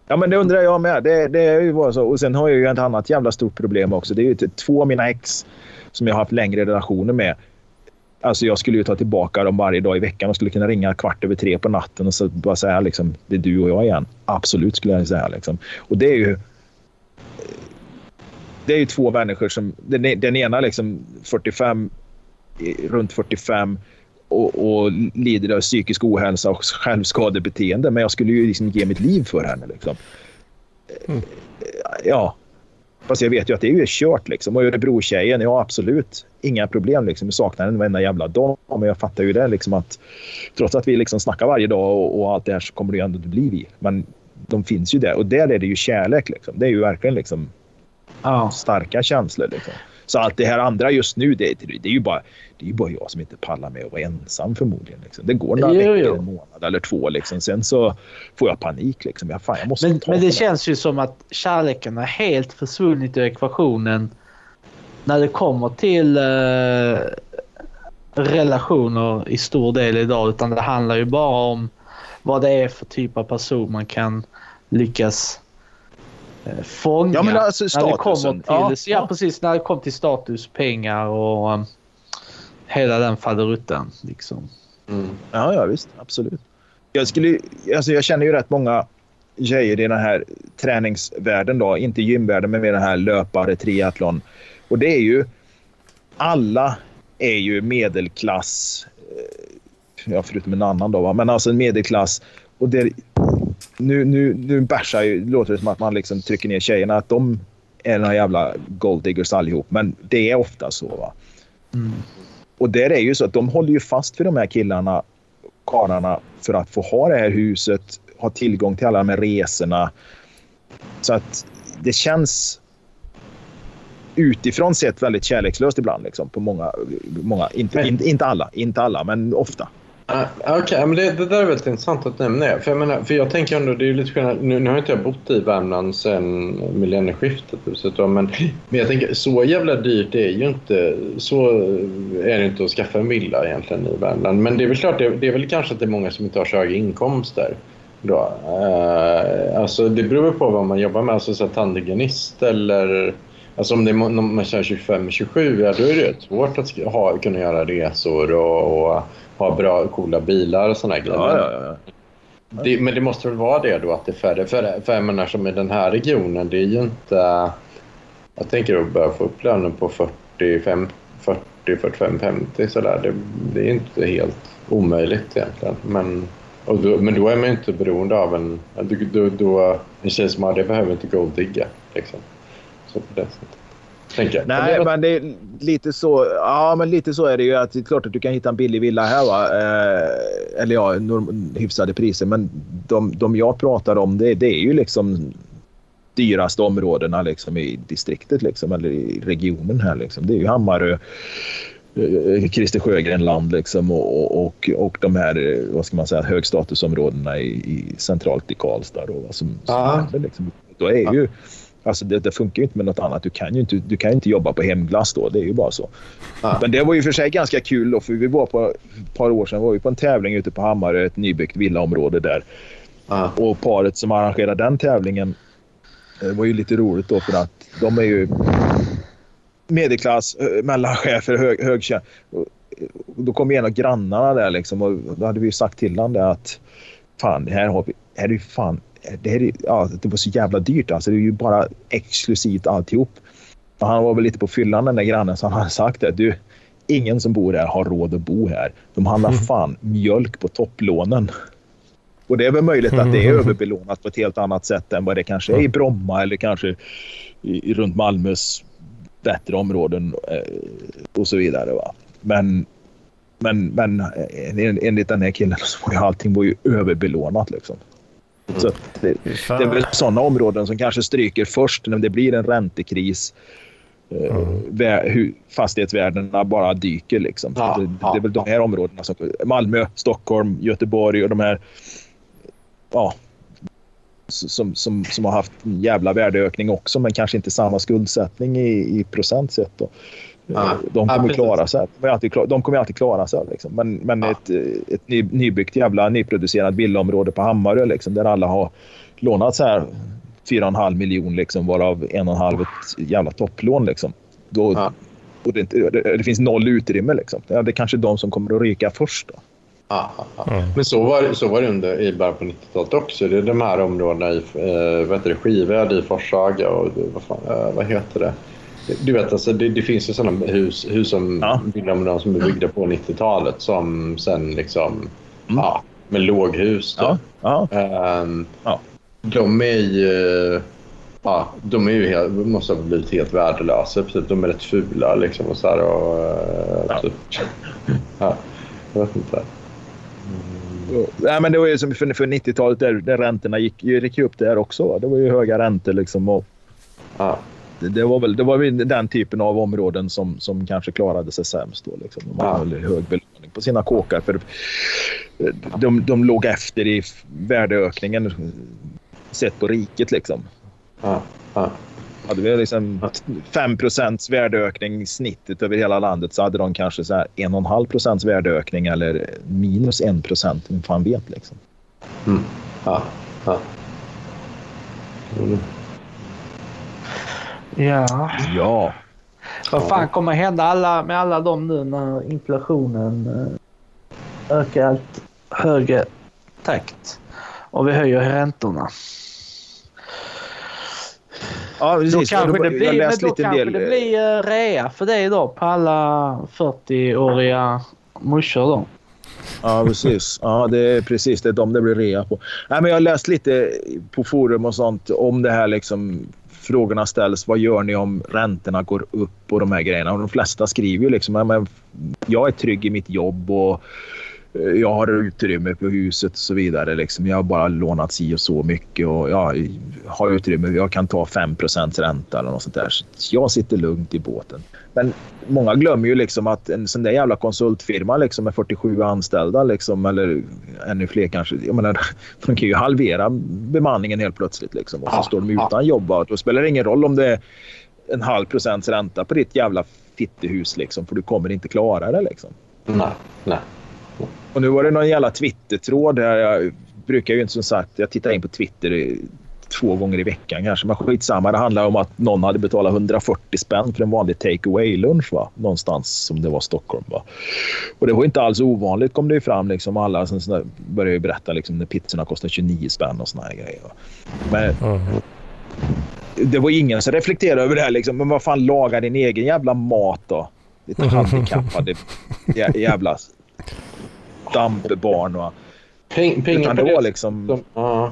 [SPEAKER 4] Ja, men det undrar jag med. Det, det är ju bara så. Och sen har jag ju ett annat jävla stort problem också. Det är ju typ två av mina ex som jag har haft längre relationer med. Alltså jag skulle ju ta tillbaka dem varje dag i veckan och skulle kunna ringa kvart över tre på natten och så bara säga liksom, det är du och jag igen. Absolut skulle jag säga. Liksom. Och det är ju det är ju två människor som... Den, den ena liksom 45, runt 45 och, och lider av psykisk ohälsa och självskadebeteende. Men jag skulle ju liksom ge mitt liv för henne. Liksom. Mm. Ja. Fast jag vet ju att det är ju kört. Liksom. Och Örebro-tjejen, ja absolut. Inga problem. Liksom. Jag saknar henne varenda jävla dag. Men jag fattar ju det liksom att trots att vi liksom snackar varje dag och, och allt det här så kommer det ju ändå att bli vi. Men de finns ju där. Och där är det ju kärlek. Liksom. Det är ju verkligen liksom starka känslor. Liksom. Så allt det här andra just nu, det, det, är ju bara, det är ju bara jag som inte pallar med att vara ensam förmodligen. Liksom. Det går några jo, veckor, en månad eller två. Liksom. Sen så får jag panik. Liksom. Jag, fan, jag måste
[SPEAKER 3] men, men det känns ju som att kärleken har helt försvunnit ur ekvationen när det kommer till eh, relationer i stor del idag. Utan det handlar ju bara om vad det är för typ av person man kan lyckas Eh, fånga. Ja, men alltså statusen. När det kommer till, ja, ja, precis. När det kommer till status, pengar och um, hela den faderutten. Liksom.
[SPEAKER 4] Mm. Ja, ja, visst. Absolut. Jag, skulle, alltså jag känner ju rätt många tjejer i den här träningsvärlden. Då. Inte gymvärlden, men med den här löpare, triathlon. Och det är ju... Alla är ju medelklass. Eh, ja, förutom en annan då. Va? Men alltså en medelklass. Och det, nu, nu, nu bärsar ju, låter det som att man liksom trycker ner tjejerna. Att de är några jävla golddiggers allihop. Men det är ofta så. Va? Mm. Och där är ju så att de håller ju fast vid de här killarna, karlarna för att få ha det här huset, ha tillgång till alla de här resorna. Så att det känns utifrån sett väldigt kärlekslöst ibland. Liksom, på många, många inte, men, inte, inte alla, inte alla, men ofta.
[SPEAKER 2] Uh, Okej, okay, men det, det, där är väldigt intressant att nämna. För jag, menar, för jag tänker ändå, det är lite skillnad. Nu, nu har inte jag bott i Värmland sedan millennieskiftet. Typ, men, men jag tänker, så jävla dyrt är ju inte, så är det inte att skaffa en villa egentligen i Värmland. Men det är väl klart, det, det är väl kanske att det är många som inte har så höga inkomster. Då. Uh, alltså det beror på vad man jobbar med, alltså så tandhygienist eller Alltså om, det är, om man kör 25-27, ja, då är det svårt att ha, kunna göra resor och, och ha bra, coola bilar och sådana grejer. Ja, ja, ja. Det, men det måste väl vara det då att det är färre. För, för jag menar som i den här regionen, det är ju inte... Jag tänker att börja få upp lönen på 45, 40, 45, 50 sådär. Det, det är inte helt omöjligt egentligen. Men, då, men då är man ju inte beroende av en... Då, då, då, en tjej som har det behöver inte golddigga. Liksom. Så på det sättet.
[SPEAKER 4] Tänker Nej, men det är lite så. Ja, men lite så är det ju. Att det är klart att du kan hitta en billig villa här. Va? Eh, eller ja, hyfsade priser. Men de, de jag pratar om, det, det är ju liksom dyraste områdena liksom i distriktet liksom, eller i regionen här. Liksom. Det är ju Hammarö, eh, Christer Sjögren-land liksom, och, och, och de här vad ska man säga, högstatusområdena i, i centralt i Karlstad. Då, som, som liksom, då är ju Alltså det, det, funkar ju inte med något annat. Du kan ju inte, du kan inte jobba på hemglass då. Det är ju bara så. Ah. Men det var ju för sig ganska kul då, för vi var på ett par år sedan var vi på en tävling ute på Hammarö, ett nybyggt villaområde där. Ah. Och paret som arrangerade den tävlingen det var ju lite roligt då för att de är ju medelklass, mellanchefer, hög, högtjänst. Då kom en av grannarna där liksom och då hade vi sagt till honom att fan, här har vi, här är ju fan det, här, ja, det var så jävla dyrt. Alltså, det är ju bara exklusivt alltihop. Och han var väl lite på fyllan den där grannen så han hade sagt det. Du, ingen som bor här har råd att bo här. De handlar mm. fan mjölk på topplånen. Och det är väl möjligt att det är mm. överbelånat på ett helt annat sätt än vad det kanske är i Bromma eller kanske i, runt Malmös bättre områden eh, och så vidare. Va? Men, men, men eh, enligt den här killen så var ju allting var ju överbelånat. Liksom. Mm. Så det, det, är väl sådana områden som kanske stryker först när det blir en räntekris. Eh, mm. hur fastighetsvärdena bara dyker. Liksom. Ja, det, det, är väl de här områdena. Som, Malmö, Stockholm, Göteborg och de här ja, som, som, som har haft en jävla värdeökning också men kanske inte samma skuldsättning i, i procent sett. Då. Ah, de kommer ah, klara sig. De, alltid, de kommer alltid klara sig. Liksom. Men, men ah. ett, ett ny, nybyggt jävla nyproducerat villaområde på Hammarö liksom, där alla har lånat så här 4,5 miljoner liksom, varav 1,5 ett jävla topplån. Liksom. Då, och det, det, det, finns noll utrymme. Liksom. Ja, det är kanske de som kommer att ryka först. Då.
[SPEAKER 2] Ah, ah, mm. Men så var, så var det under, i början på 90-talet också. Det är de här områdena i eh, Skived, i Forshaga och vad, fan, eh, vad heter det? Du vet, alltså, det, det finns ju sådana hus, hus som, ja. villaområden som är byggda på 90-talet som sen liksom, mm. ja, med låghus. Då. Ja. Ja. Um, ja. De är ju, ja, de är ju helt, måste ha blivit helt värdelösa. Typ, de är rätt fula liksom och så här, och, uh, ja. Typ. ja, jag vet inte.
[SPEAKER 4] Mm. Ja, men det var ju som för, för 90-talet där, där räntorna gick, gick upp där också. Det var ju höga räntor liksom. Och, ja det, var väl, det var väl den typen av områden som, som kanske klarade sig sämst. Då, liksom. De hade ja. hög belåning på sina kåkar. För de, de låg efter i värdeökningen sett på riket. Liksom. Ja. Ja. Hade vi liksom 5% värdeökning snittet över hela landet så hade de kanske så här 1,5 procents värdeökning eller minus 1 procent. Vem fan vet liksom. Mm. Ja. ja.
[SPEAKER 3] Mm. Ja.
[SPEAKER 4] Ja.
[SPEAKER 3] Vad fan kommer hända alla, med alla dem nu när inflationen eh, ökar allt högre takt och vi höjer räntorna?
[SPEAKER 4] Ja, precis. Då
[SPEAKER 3] kanske det blir, men då kanske det blir rea för dig då på alla 40-åriga morsor då.
[SPEAKER 4] Ja, precis. Ja, det är precis det är de det blir rea på. Nej, men jag har läst lite på forum och sånt om det här liksom frågorna ställs. Vad gör ni om räntorna går upp och de här grejerna? Och de flesta skriver ju liksom att jag är trygg i mitt jobb och jag har utrymme på huset och så vidare. Liksom. Jag har bara lånat si och så mycket och jag har utrymme. Jag kan ta 5 ränta eller något sånt där. Så jag sitter lugnt i båten. Men många glömmer ju liksom att en sån där jävla konsultfirma liksom med 47 anställda liksom, eller ännu fler kanske. Jag menar, [LAUGHS] de kan ju halvera bemanningen helt plötsligt liksom, och så står de utan jobb. Och då spelar det ingen roll om det är en halv procents ränta på ditt jävla fittehus liksom, för du kommer inte klara det. Liksom.
[SPEAKER 2] Nej, nej.
[SPEAKER 4] Och nu var det någon jävla Twitter-tråd. Där jag brukar ju inte som sagt, jag tittar in på Twitter två gånger i veckan kanske. Men skitsamma, det handlar om att någon hade betalat 140 spänn för en vanlig take away-lunch någonstans som det var Stockholm. Va? Och det var inte alls ovanligt kom det fram. Liksom, alla som började berätta liksom, när pizzorna kostade 29 spänn och såna här grejer. Va? Men mm. det var ingen som reflekterade över det här. Liksom. Men vad fan, laga din egen jävla mat då. Lite handikappade jävla dampbarn.
[SPEAKER 2] Peng, pengar på det, liksom... De, uh.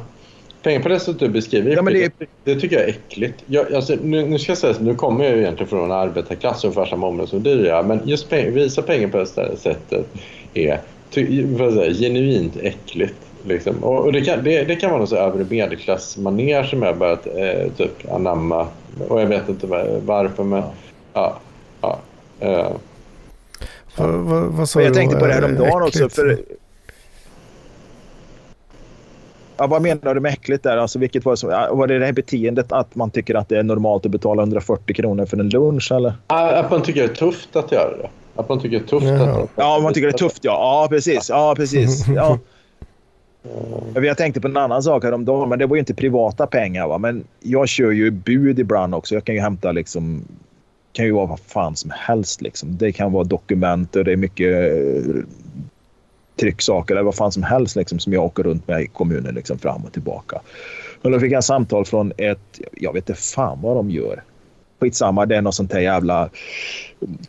[SPEAKER 2] Pengar på det sättet du beskriver ja, men det, det tycker jag är äckligt. Jag, alltså, nu, nu ska jag säga nu kommer jag ju egentligen från en arbetarklass ungefär samma område som du gör. Men just peng, visa pengar på det sättet är ty, säga, genuint äckligt. Liksom. Och, och det, kan, det, det, kan vara något så övre medelklassmanér som jag börjat eh, typ anamma. Och jag vet inte varför men ja. ja, ja eh.
[SPEAKER 1] Vad, vad, vad sa
[SPEAKER 4] jag tänkte på det här om dagen också. För, Ja, vad menar du med äckligt där? Alltså, vilket var, som, var det det här beteendet att man tycker att det är normalt att betala 140 kronor för en lunch? Eller?
[SPEAKER 2] Att man tycker det är tufft att göra det. Att man tycker det är tufft
[SPEAKER 4] ja. att... Ja, man tycker det är tufft. Ja, ja precis. Ja, precis. [LAUGHS] Ja. Jag tänkte på en annan sak häromdagen, men det var ju inte privata pengar. Va? Men jag kör ju bud ibland också. Jag kan ju hämta liksom kan ju vara vad fan som helst. Liksom. Det kan vara dokument och det är mycket eh, trycksaker eller vad fan som helst liksom, som jag åker runt med i kommunen liksom, fram och tillbaka. Och då fick jag samtal från ett, jag vet inte fan vad de gör. Skitsamma, det är något sånt här jävla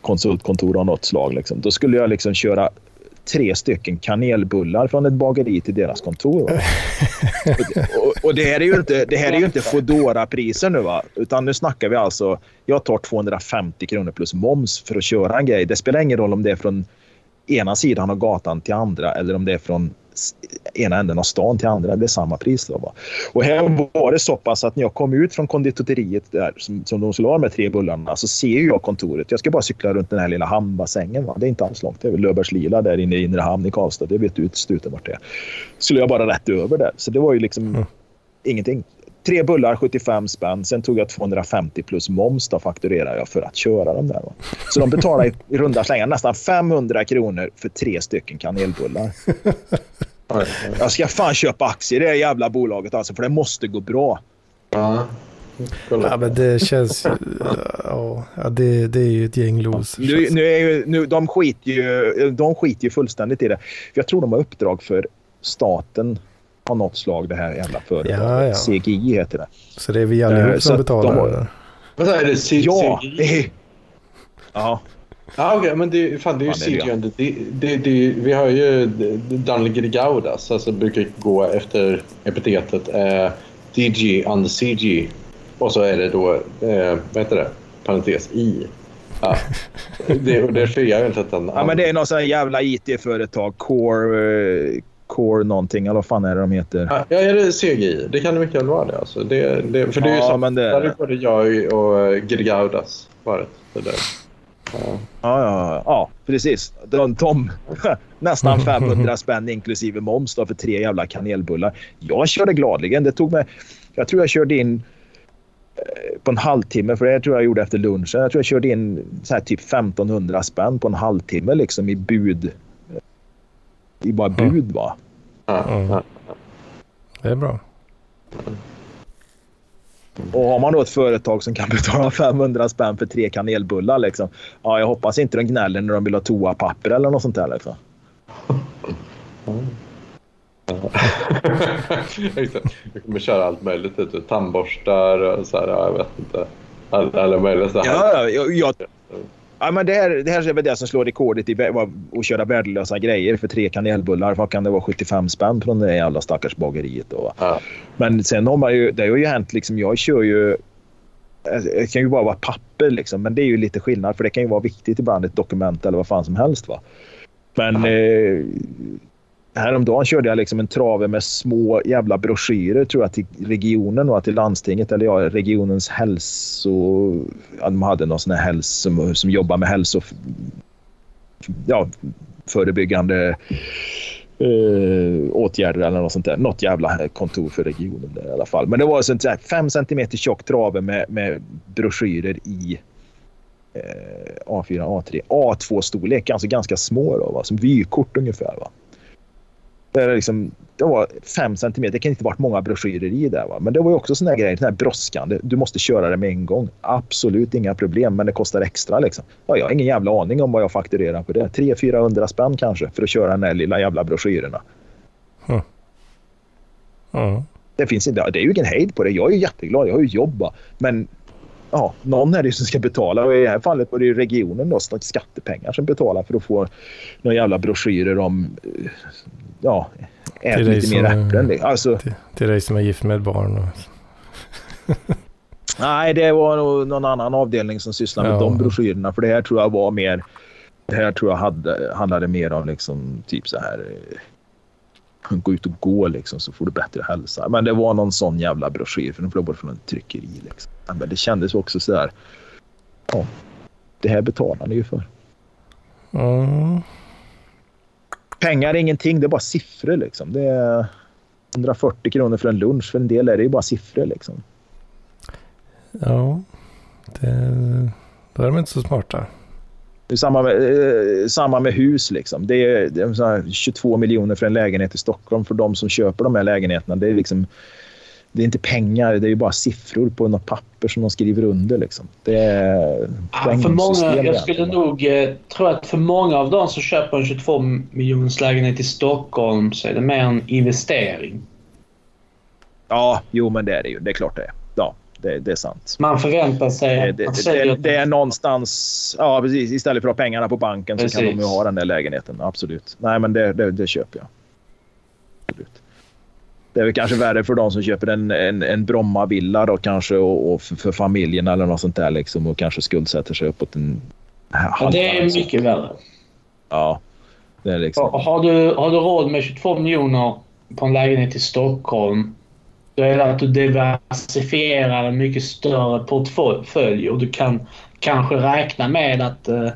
[SPEAKER 4] konsultkontor av något slag. Liksom. Då skulle jag liksom köra tre stycken kanelbullar från ett bageri till deras kontor. och, och, det här är ju inte, det här är ju inte Foodora-priser nu va. Utan nu snackar vi alltså, jag tar 250 kronor plus moms för att köra en grej. Det spelar ingen roll om det är från ena sidan av gatan till andra eller om det är från ena änden av stan till andra. Det är samma pris. Då, va? Och här var det så pass att när jag kom ut från konditoriet där som, som de skulle ha med tre bullarna så ser jag kontoret. Jag ska bara cykla runt den här lilla hamnbassängen. Va? Det är inte alls långt. Det är väl Löfbergslila där inne i inre hamn i Karlstad. Det vet du utsluten vart det är. Skulle jag bara rätt över där. Så det var ju liksom mm. ingenting. Tre bullar 75 spänn. Sen tog jag 250 plus moms då fakturerade jag för att köra dem där. Va? Så de betalar i, i runda slängar nästan 500 kronor för tre stycken kanelbullar. [LAUGHS] Jag ska fan köpa aktier i det jävla bolaget alltså, för det måste gå bra. Ja.
[SPEAKER 1] Kolla. Ja, men det känns ju... Ja, det, det är ju ett gäng losers.
[SPEAKER 4] Nu, nu är ju, nu, de, skiter ju, de skiter ju fullständigt i det. Jag tror de har uppdrag för staten av något slag, det här jävla företaget. Ja, ja. CGI heter det.
[SPEAKER 1] Så det är vi allihop uh, som betalar? De,
[SPEAKER 2] vad är det? C
[SPEAKER 4] ja,
[SPEAKER 2] CGI?
[SPEAKER 4] ja.
[SPEAKER 2] Ja, okej, okay, men det, fan, det är ju CGI. Det, det, det, vi har ju Daniel Grigaudas, alltså brukar gå efter epitetet eh, DG under CG. Och så är det då, eh, vad heter det, parentes I. Ja. Det, och det skiljer ju inte att den...
[SPEAKER 4] Ja, men det är något sånt jävla IT-företag. Core... Eh, Core någonting, eller vad fan är det de heter?
[SPEAKER 2] Ja, ja det är CGI. Det kan det mycket väl vara det. Alltså. det, det för det är ju så, men det... Där är både jag och Grigaudas varit. Det där.
[SPEAKER 4] Ja. Ja, ja, ja, precis. Tom, [LAUGHS] nästan 500 [LAUGHS] spänn inklusive moms då för tre jävla kanelbullar. Jag körde gladligen. Det tog mig... Jag tror jag körde in eh, på en halvtimme, för det tror jag gjorde efter lunchen. Jag tror jag körde in så här typ 1500 spänn på en halvtimme liksom i bud. I bara bud va.
[SPEAKER 1] Mm. Det är bra.
[SPEAKER 4] Och har man då ett företag som kan [LAUGHS] betala 500 spänn för tre kanelbullar liksom. Ja, jag hoppas inte de gnäller när de vill ha toapapper eller något sånt där liksom. [LAUGHS]
[SPEAKER 2] jag kommer köra allt möjligt. Typ, tandborstar och så här, jag vet inte. Alla, alla möjliga så
[SPEAKER 4] här. Ja, jag, jag, Ja, men det, här, det här är väl det som slår rekordet i att köra värdelösa grejer för tre kanelbullar. Vad kan det vara? 75 spänn från det jävla stackars bageriet. Då, ja. Men sen har man ju... Det har ju hänt liksom... Jag kör ju... Det kan ju bara vara papper liksom. Men det är ju lite skillnad för det kan ju vara viktigt ibland. Ett dokument eller vad fan som helst. va. Men eh, Häromdagen körde jag liksom en trave med små jävla broschyrer tror jag till regionen och till landstinget eller ja, regionens hälso... Ja, de hade någon sån här hälso, som, som jobbar med hälso... Ja, förebyggande eh, åtgärder eller något sånt där. Något jävla kontor för regionen där i alla fall. Men det var sånt där fem centimeter tjock trave med, med broschyrer i eh, A4, A3, A2-storlek. Alltså ganska små då, va? som vykort ungefär. Va? Det, liksom, det var fem centimeter. Det kan inte varit många broschyrer i där. Va? Men det var ju också såna grejer. Såna här brådskande. Du måste köra det med en gång. Absolut inga problem, men det kostar extra. Liksom. Ja, jag har ingen jävla aning om vad jag fakturerar på det. 300-400 spänn kanske för att köra den här lilla jävla broschyrerna.
[SPEAKER 1] Mm. Mm.
[SPEAKER 4] Det, finns inte, det är ju ingen hejd på det. Jag är ju jätteglad. Jag har ju jobb. Men ja, någon är det som ska betala. Och I det här fallet var det ju regionen, då, skattepengar, som betalar för att få några jävla broschyrer om ja, ät lite mer äpplen. Alltså,
[SPEAKER 1] till, till dig som är gift med barn. Och... [LAUGHS]
[SPEAKER 4] Nej, det var nog någon annan avdelning som sysslade med ja. de broschyrerna. För det här tror jag var mer... Det här tror jag hade, handlade mer om liksom typ så här... Gå ut och gå liksom så får du bättre hälsa. Men det var någon sån jävla broschyr för den flög från en tryckeri. Liksom. Men det kändes också så där. Ja, det här betalar ni ju för.
[SPEAKER 1] Mm
[SPEAKER 4] pengar är ingenting, det är bara siffror. Liksom. Det är 140 kronor för en lunch. För en del är det ju bara siffror. Liksom.
[SPEAKER 1] Ja, det, då är de inte så smarta.
[SPEAKER 4] Det är samma med, eh, samma med hus. Liksom. Det är, det är 22 miljoner för en lägenhet i Stockholm. För de som köper de här lägenheterna. Det är liksom det är inte pengar, det är bara siffror på något papper som de skriver under. Liksom. Det är
[SPEAKER 3] ja, för många, Jag skulle nog eh, tro att för många av de som köper en 22 miljoners lägenhet i Stockholm så är det mer en investering.
[SPEAKER 4] Ja, jo men det är det ju. Det är klart det är. Det, det är sant.
[SPEAKER 3] Man förväntar sig...
[SPEAKER 4] Det, det, det, är någonstans... Ja, precis. Istället för att ha pengarna på banken precis. så kan de ju ha den där lägenheten. Absolut. Nej, men det, det, det köper jag. Absolut. Det är väl kanske värre för de som köper en, en, en Bromma-villa då kanske och, och för, för, familjen eller något sånt där liksom och kanske skuldsätter sig uppåt en
[SPEAKER 3] ja, Det är mycket värre.
[SPEAKER 4] Ja. Det är liksom...
[SPEAKER 3] har, du, har du råd med 22 miljoner på en lägenhet i Stockholm då är det att du diversifierar en mycket större portfölj och du kan kanske räkna med att eh,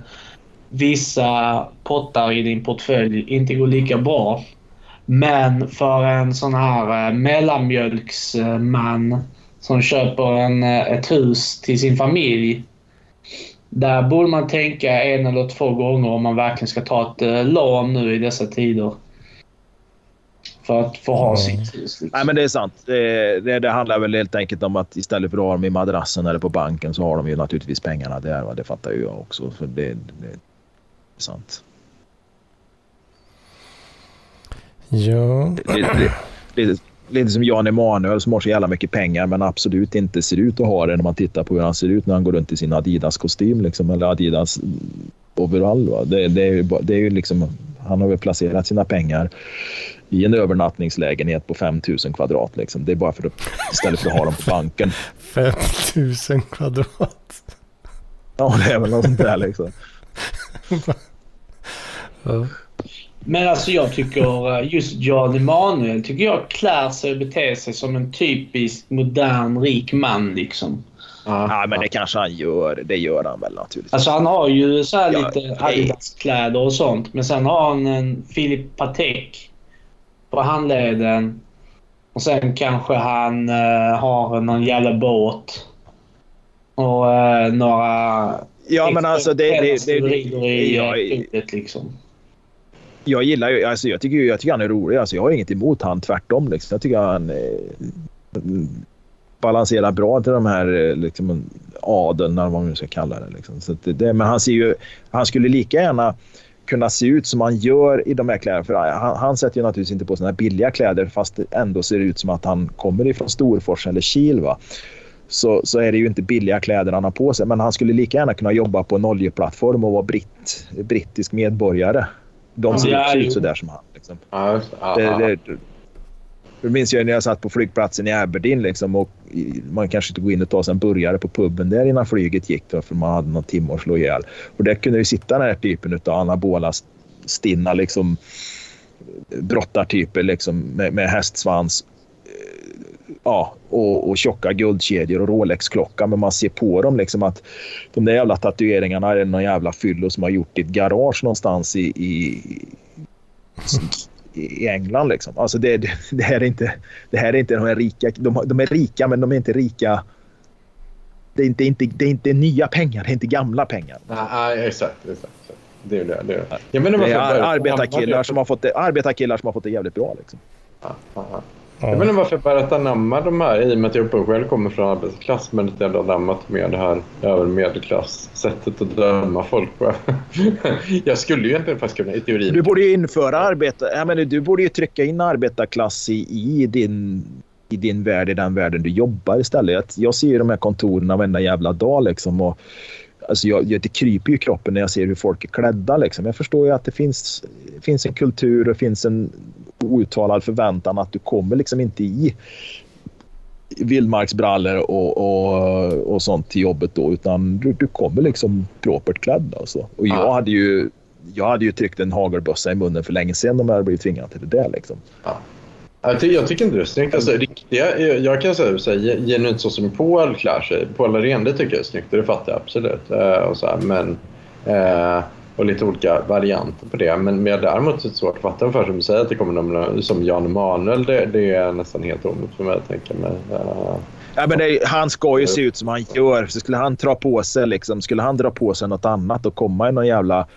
[SPEAKER 3] vissa pottar i din portfölj inte går lika bra men för en sån här eh, mellanmjölksman eh, som köper en, eh, ett hus till sin familj. Där borde man tänka en eller två gånger om man verkligen ska ta ett eh, lån nu i dessa tider för att få ha mm. sitt hus. Liksom.
[SPEAKER 4] Nej, men det är sant. Det, det, det, handlar väl helt enkelt om att istället för att ha dem i madrassen eller på banken så har de ju naturligtvis pengarna där. Va? Det fattar ju jag också. För det, det är sant.
[SPEAKER 1] Ja.
[SPEAKER 4] Lite, lite, lite som Jan Emanuel som har så jävla mycket pengar men absolut inte ser ut att ha det när man tittar på hur han ser ut när han går runt i sin Adidas-kostym liksom, eller Adidas overall. Va? Det, det, är ju, det är ju liksom, han har väl placerat sina pengar i en övernattningslägenhet på 5000 kvadrat. Liksom. Det är bara för att, istället för att ha dem på banken. [LAUGHS]
[SPEAKER 1] 5000 kvadrat?
[SPEAKER 4] Ja, det är väl något sånt där liksom.
[SPEAKER 3] ja. Men alltså jag tycker eh, just Jan Emanuel tycker jag klär sig och beter sig som en typisk modern rik man liksom.
[SPEAKER 4] Ja, men det kanske han gör. Det gör han väl naturligtvis.
[SPEAKER 3] Alltså han har ju så här lite ja, Adidas-kläder och sånt. Men sen har han en Filip Patek på handleden. Och sen kanske han uh, har någon jävla båt. Och uh, några...
[SPEAKER 4] Ja, men alltså det... det, det, det
[SPEAKER 3] i ja, liksom.
[SPEAKER 4] Jag gillar ju... Alltså jag tycker, jag tycker han är rolig. Alltså jag har inget emot han tvärtom. Liksom. Jag tycker han... Eh, balanserar bra till de här liksom, adeln, eller vad man nu ska kalla det. Liksom. Så det, men han ser ju... Han skulle lika gärna kunna se ut som han gör i de här kläderna. För han, han sätter ju naturligtvis inte på såna här billiga kläder fast det ändå ser ut som att han kommer ifrån Storfors eller Kil. Va? Så, så är det ju inte billiga kläder han har på sig. Men han skulle lika gärna kunna jobba på en oljeplattform och vara britt, brittisk medborgare. De ser ja, ut sådär som han. Liksom. Ja, det, det, jag minns jag när jag satt på flygplatsen i Aberdeen liksom, och man kanske inte går in och tar sig en burgare på puben där innan flyget gick då, för man hade någon timme att slå ihjäl. Och där kunde det sitta den här typen av anabola stinna liksom, brottartyper liksom, med, med hästsvans eh, ja, och, och tjocka guldkedjor och Rolex-klocka. Men man ser på dem liksom att de där jävla tatueringarna är någon jävla fyllo som har gjort i ett garage någonstans i, i, i England. Liksom. Alltså det, det, här är inte, det här är inte de här rika. De, de är rika, men de är inte rika. Det är inte, inte, det är inte nya pengar, det är inte gamla pengar.
[SPEAKER 2] Nej, exakt. exakt. Det är det. det, är det.
[SPEAKER 4] Jag menar, det är arbetarkillar som, har fått det, arbetarkillar som har fått det jävligt bra. Liksom.
[SPEAKER 2] Ja, ja. Jag vet inte varför jag börjat anamma de här i och med att jag själv kommer från arbetarklass men inte ändå anammat med det här övermedelklass-sättet att döma folk på. [LAUGHS] jag skulle ju egentligen faktiskt kunna i teorin.
[SPEAKER 4] Du borde ju införa arbete... Jag menar, du borde ju trycka in arbetarklass i, i din i din värld, i den världen du jobbar istället. Jag ser ju de här kontoren varenda jävla dag liksom och alltså jag, det kryper ju i kroppen när jag ser hur folk är klädda. Liksom. Jag förstår ju att det finns, finns en kultur och finns en outtalad förväntan att du kommer liksom inte i vildmarksbrallor och, och, och sånt till jobbet då utan du, du kommer liksom propert klädd. Alltså. Och jag ja. hade ju jag hade ju tryckt en hagelbössa i munnen för länge sedan om jag hade blivit tvingad till det där. Liksom.
[SPEAKER 2] Ja. Jag, tycker, jag tycker inte det är snyggt. Alltså, riktiga, jag kan säga så här, genuint så som Paul klär sig. Paul Arén, det tycker jag är snyggt. Det fattar jag absolut. Uh, och, så här, men, uh, och lite olika varianter på det. Men, men jag däremot är svårt att fatta ungefär som du säger att det kommer någon som Jan Emanuel. Det, det är nästan helt omöjligt för mig att tänka mig. Uh,
[SPEAKER 4] Ja, men det, han ska ju se ut som han gör. Så skulle han dra på sig, liksom, skulle han dra på sig något annat och komma i någon jävla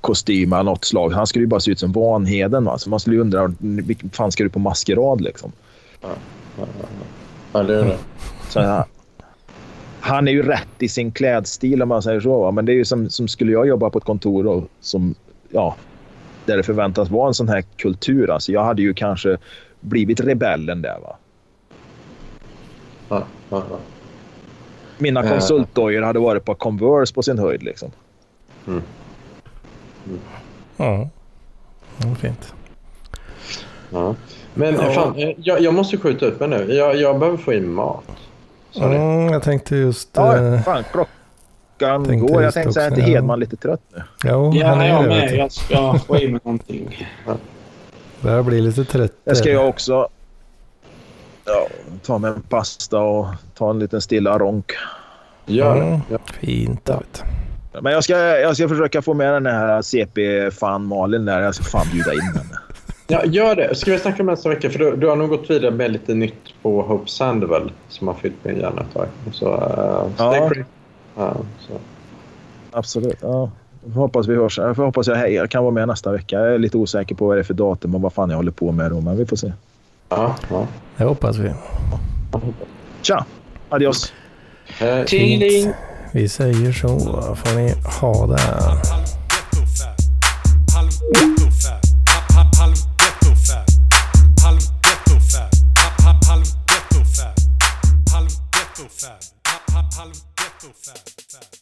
[SPEAKER 4] kostym av något slag. Han skulle ju bara se ut som Vanheden. Va? Så man skulle ju undra, vilken fan ska du på maskerad liksom? Ja,
[SPEAKER 2] ja, ja. det är det. Så,
[SPEAKER 4] han är ju rätt i sin klädstil om man säger så. Va? Men det är ju som, som skulle jag jobba på ett kontor då, som, ja, där det förväntas vara en sån här kultur. Alltså, jag hade ju kanske blivit rebellen där. Va?
[SPEAKER 2] Ja, ja, ja.
[SPEAKER 4] Mina konsultdojor hade varit på Converse på sin höjd. Liksom. Mm.
[SPEAKER 1] Mm. Ja, det är fint.
[SPEAKER 2] Ja. Men ja. Fan, eh, jag, jag måste skjuta upp mig nu. Jag, jag behöver få in mat.
[SPEAKER 1] Mm, jag tänkte just...
[SPEAKER 4] Ja, uh, fan, klockan tänkte går. Jag tänkte säga att Hedman lite trött nu.
[SPEAKER 3] Jo, ja, han är jag med. Jag ska få i mig någonting. Ja.
[SPEAKER 1] Börjar bli lite trött.
[SPEAKER 4] Det ska jag också. Ja, ta mig en pasta och ta en liten stilla ronk.
[SPEAKER 1] Gör det. Mm, ja. Fint, David.
[SPEAKER 4] Men jag ska, jag ska försöka få med den här CP-fan Malin där. Jag ska fan bjuda in henne.
[SPEAKER 2] Ja, gör det. Ska vi snacka om nästa vecka? För du, du, har nog gått vidare med lite nytt på Hope Sandwell som har fyllt min hjärna ett tag. Så, uh,
[SPEAKER 4] ja. ja så. Absolut. Ja. Hoppas vi hörs. Jag hoppas jag, jag kan vara med nästa vecka. Jag är lite osäker på vad det är för datum och vad fan jag håller på med då, men vi får se.
[SPEAKER 2] Ja, ja.
[SPEAKER 1] Det hoppas vi.
[SPEAKER 4] Tja! Adios!
[SPEAKER 3] Eh, tjingeling!
[SPEAKER 1] Vi säger så får ni ha det. Halv ghetto fab.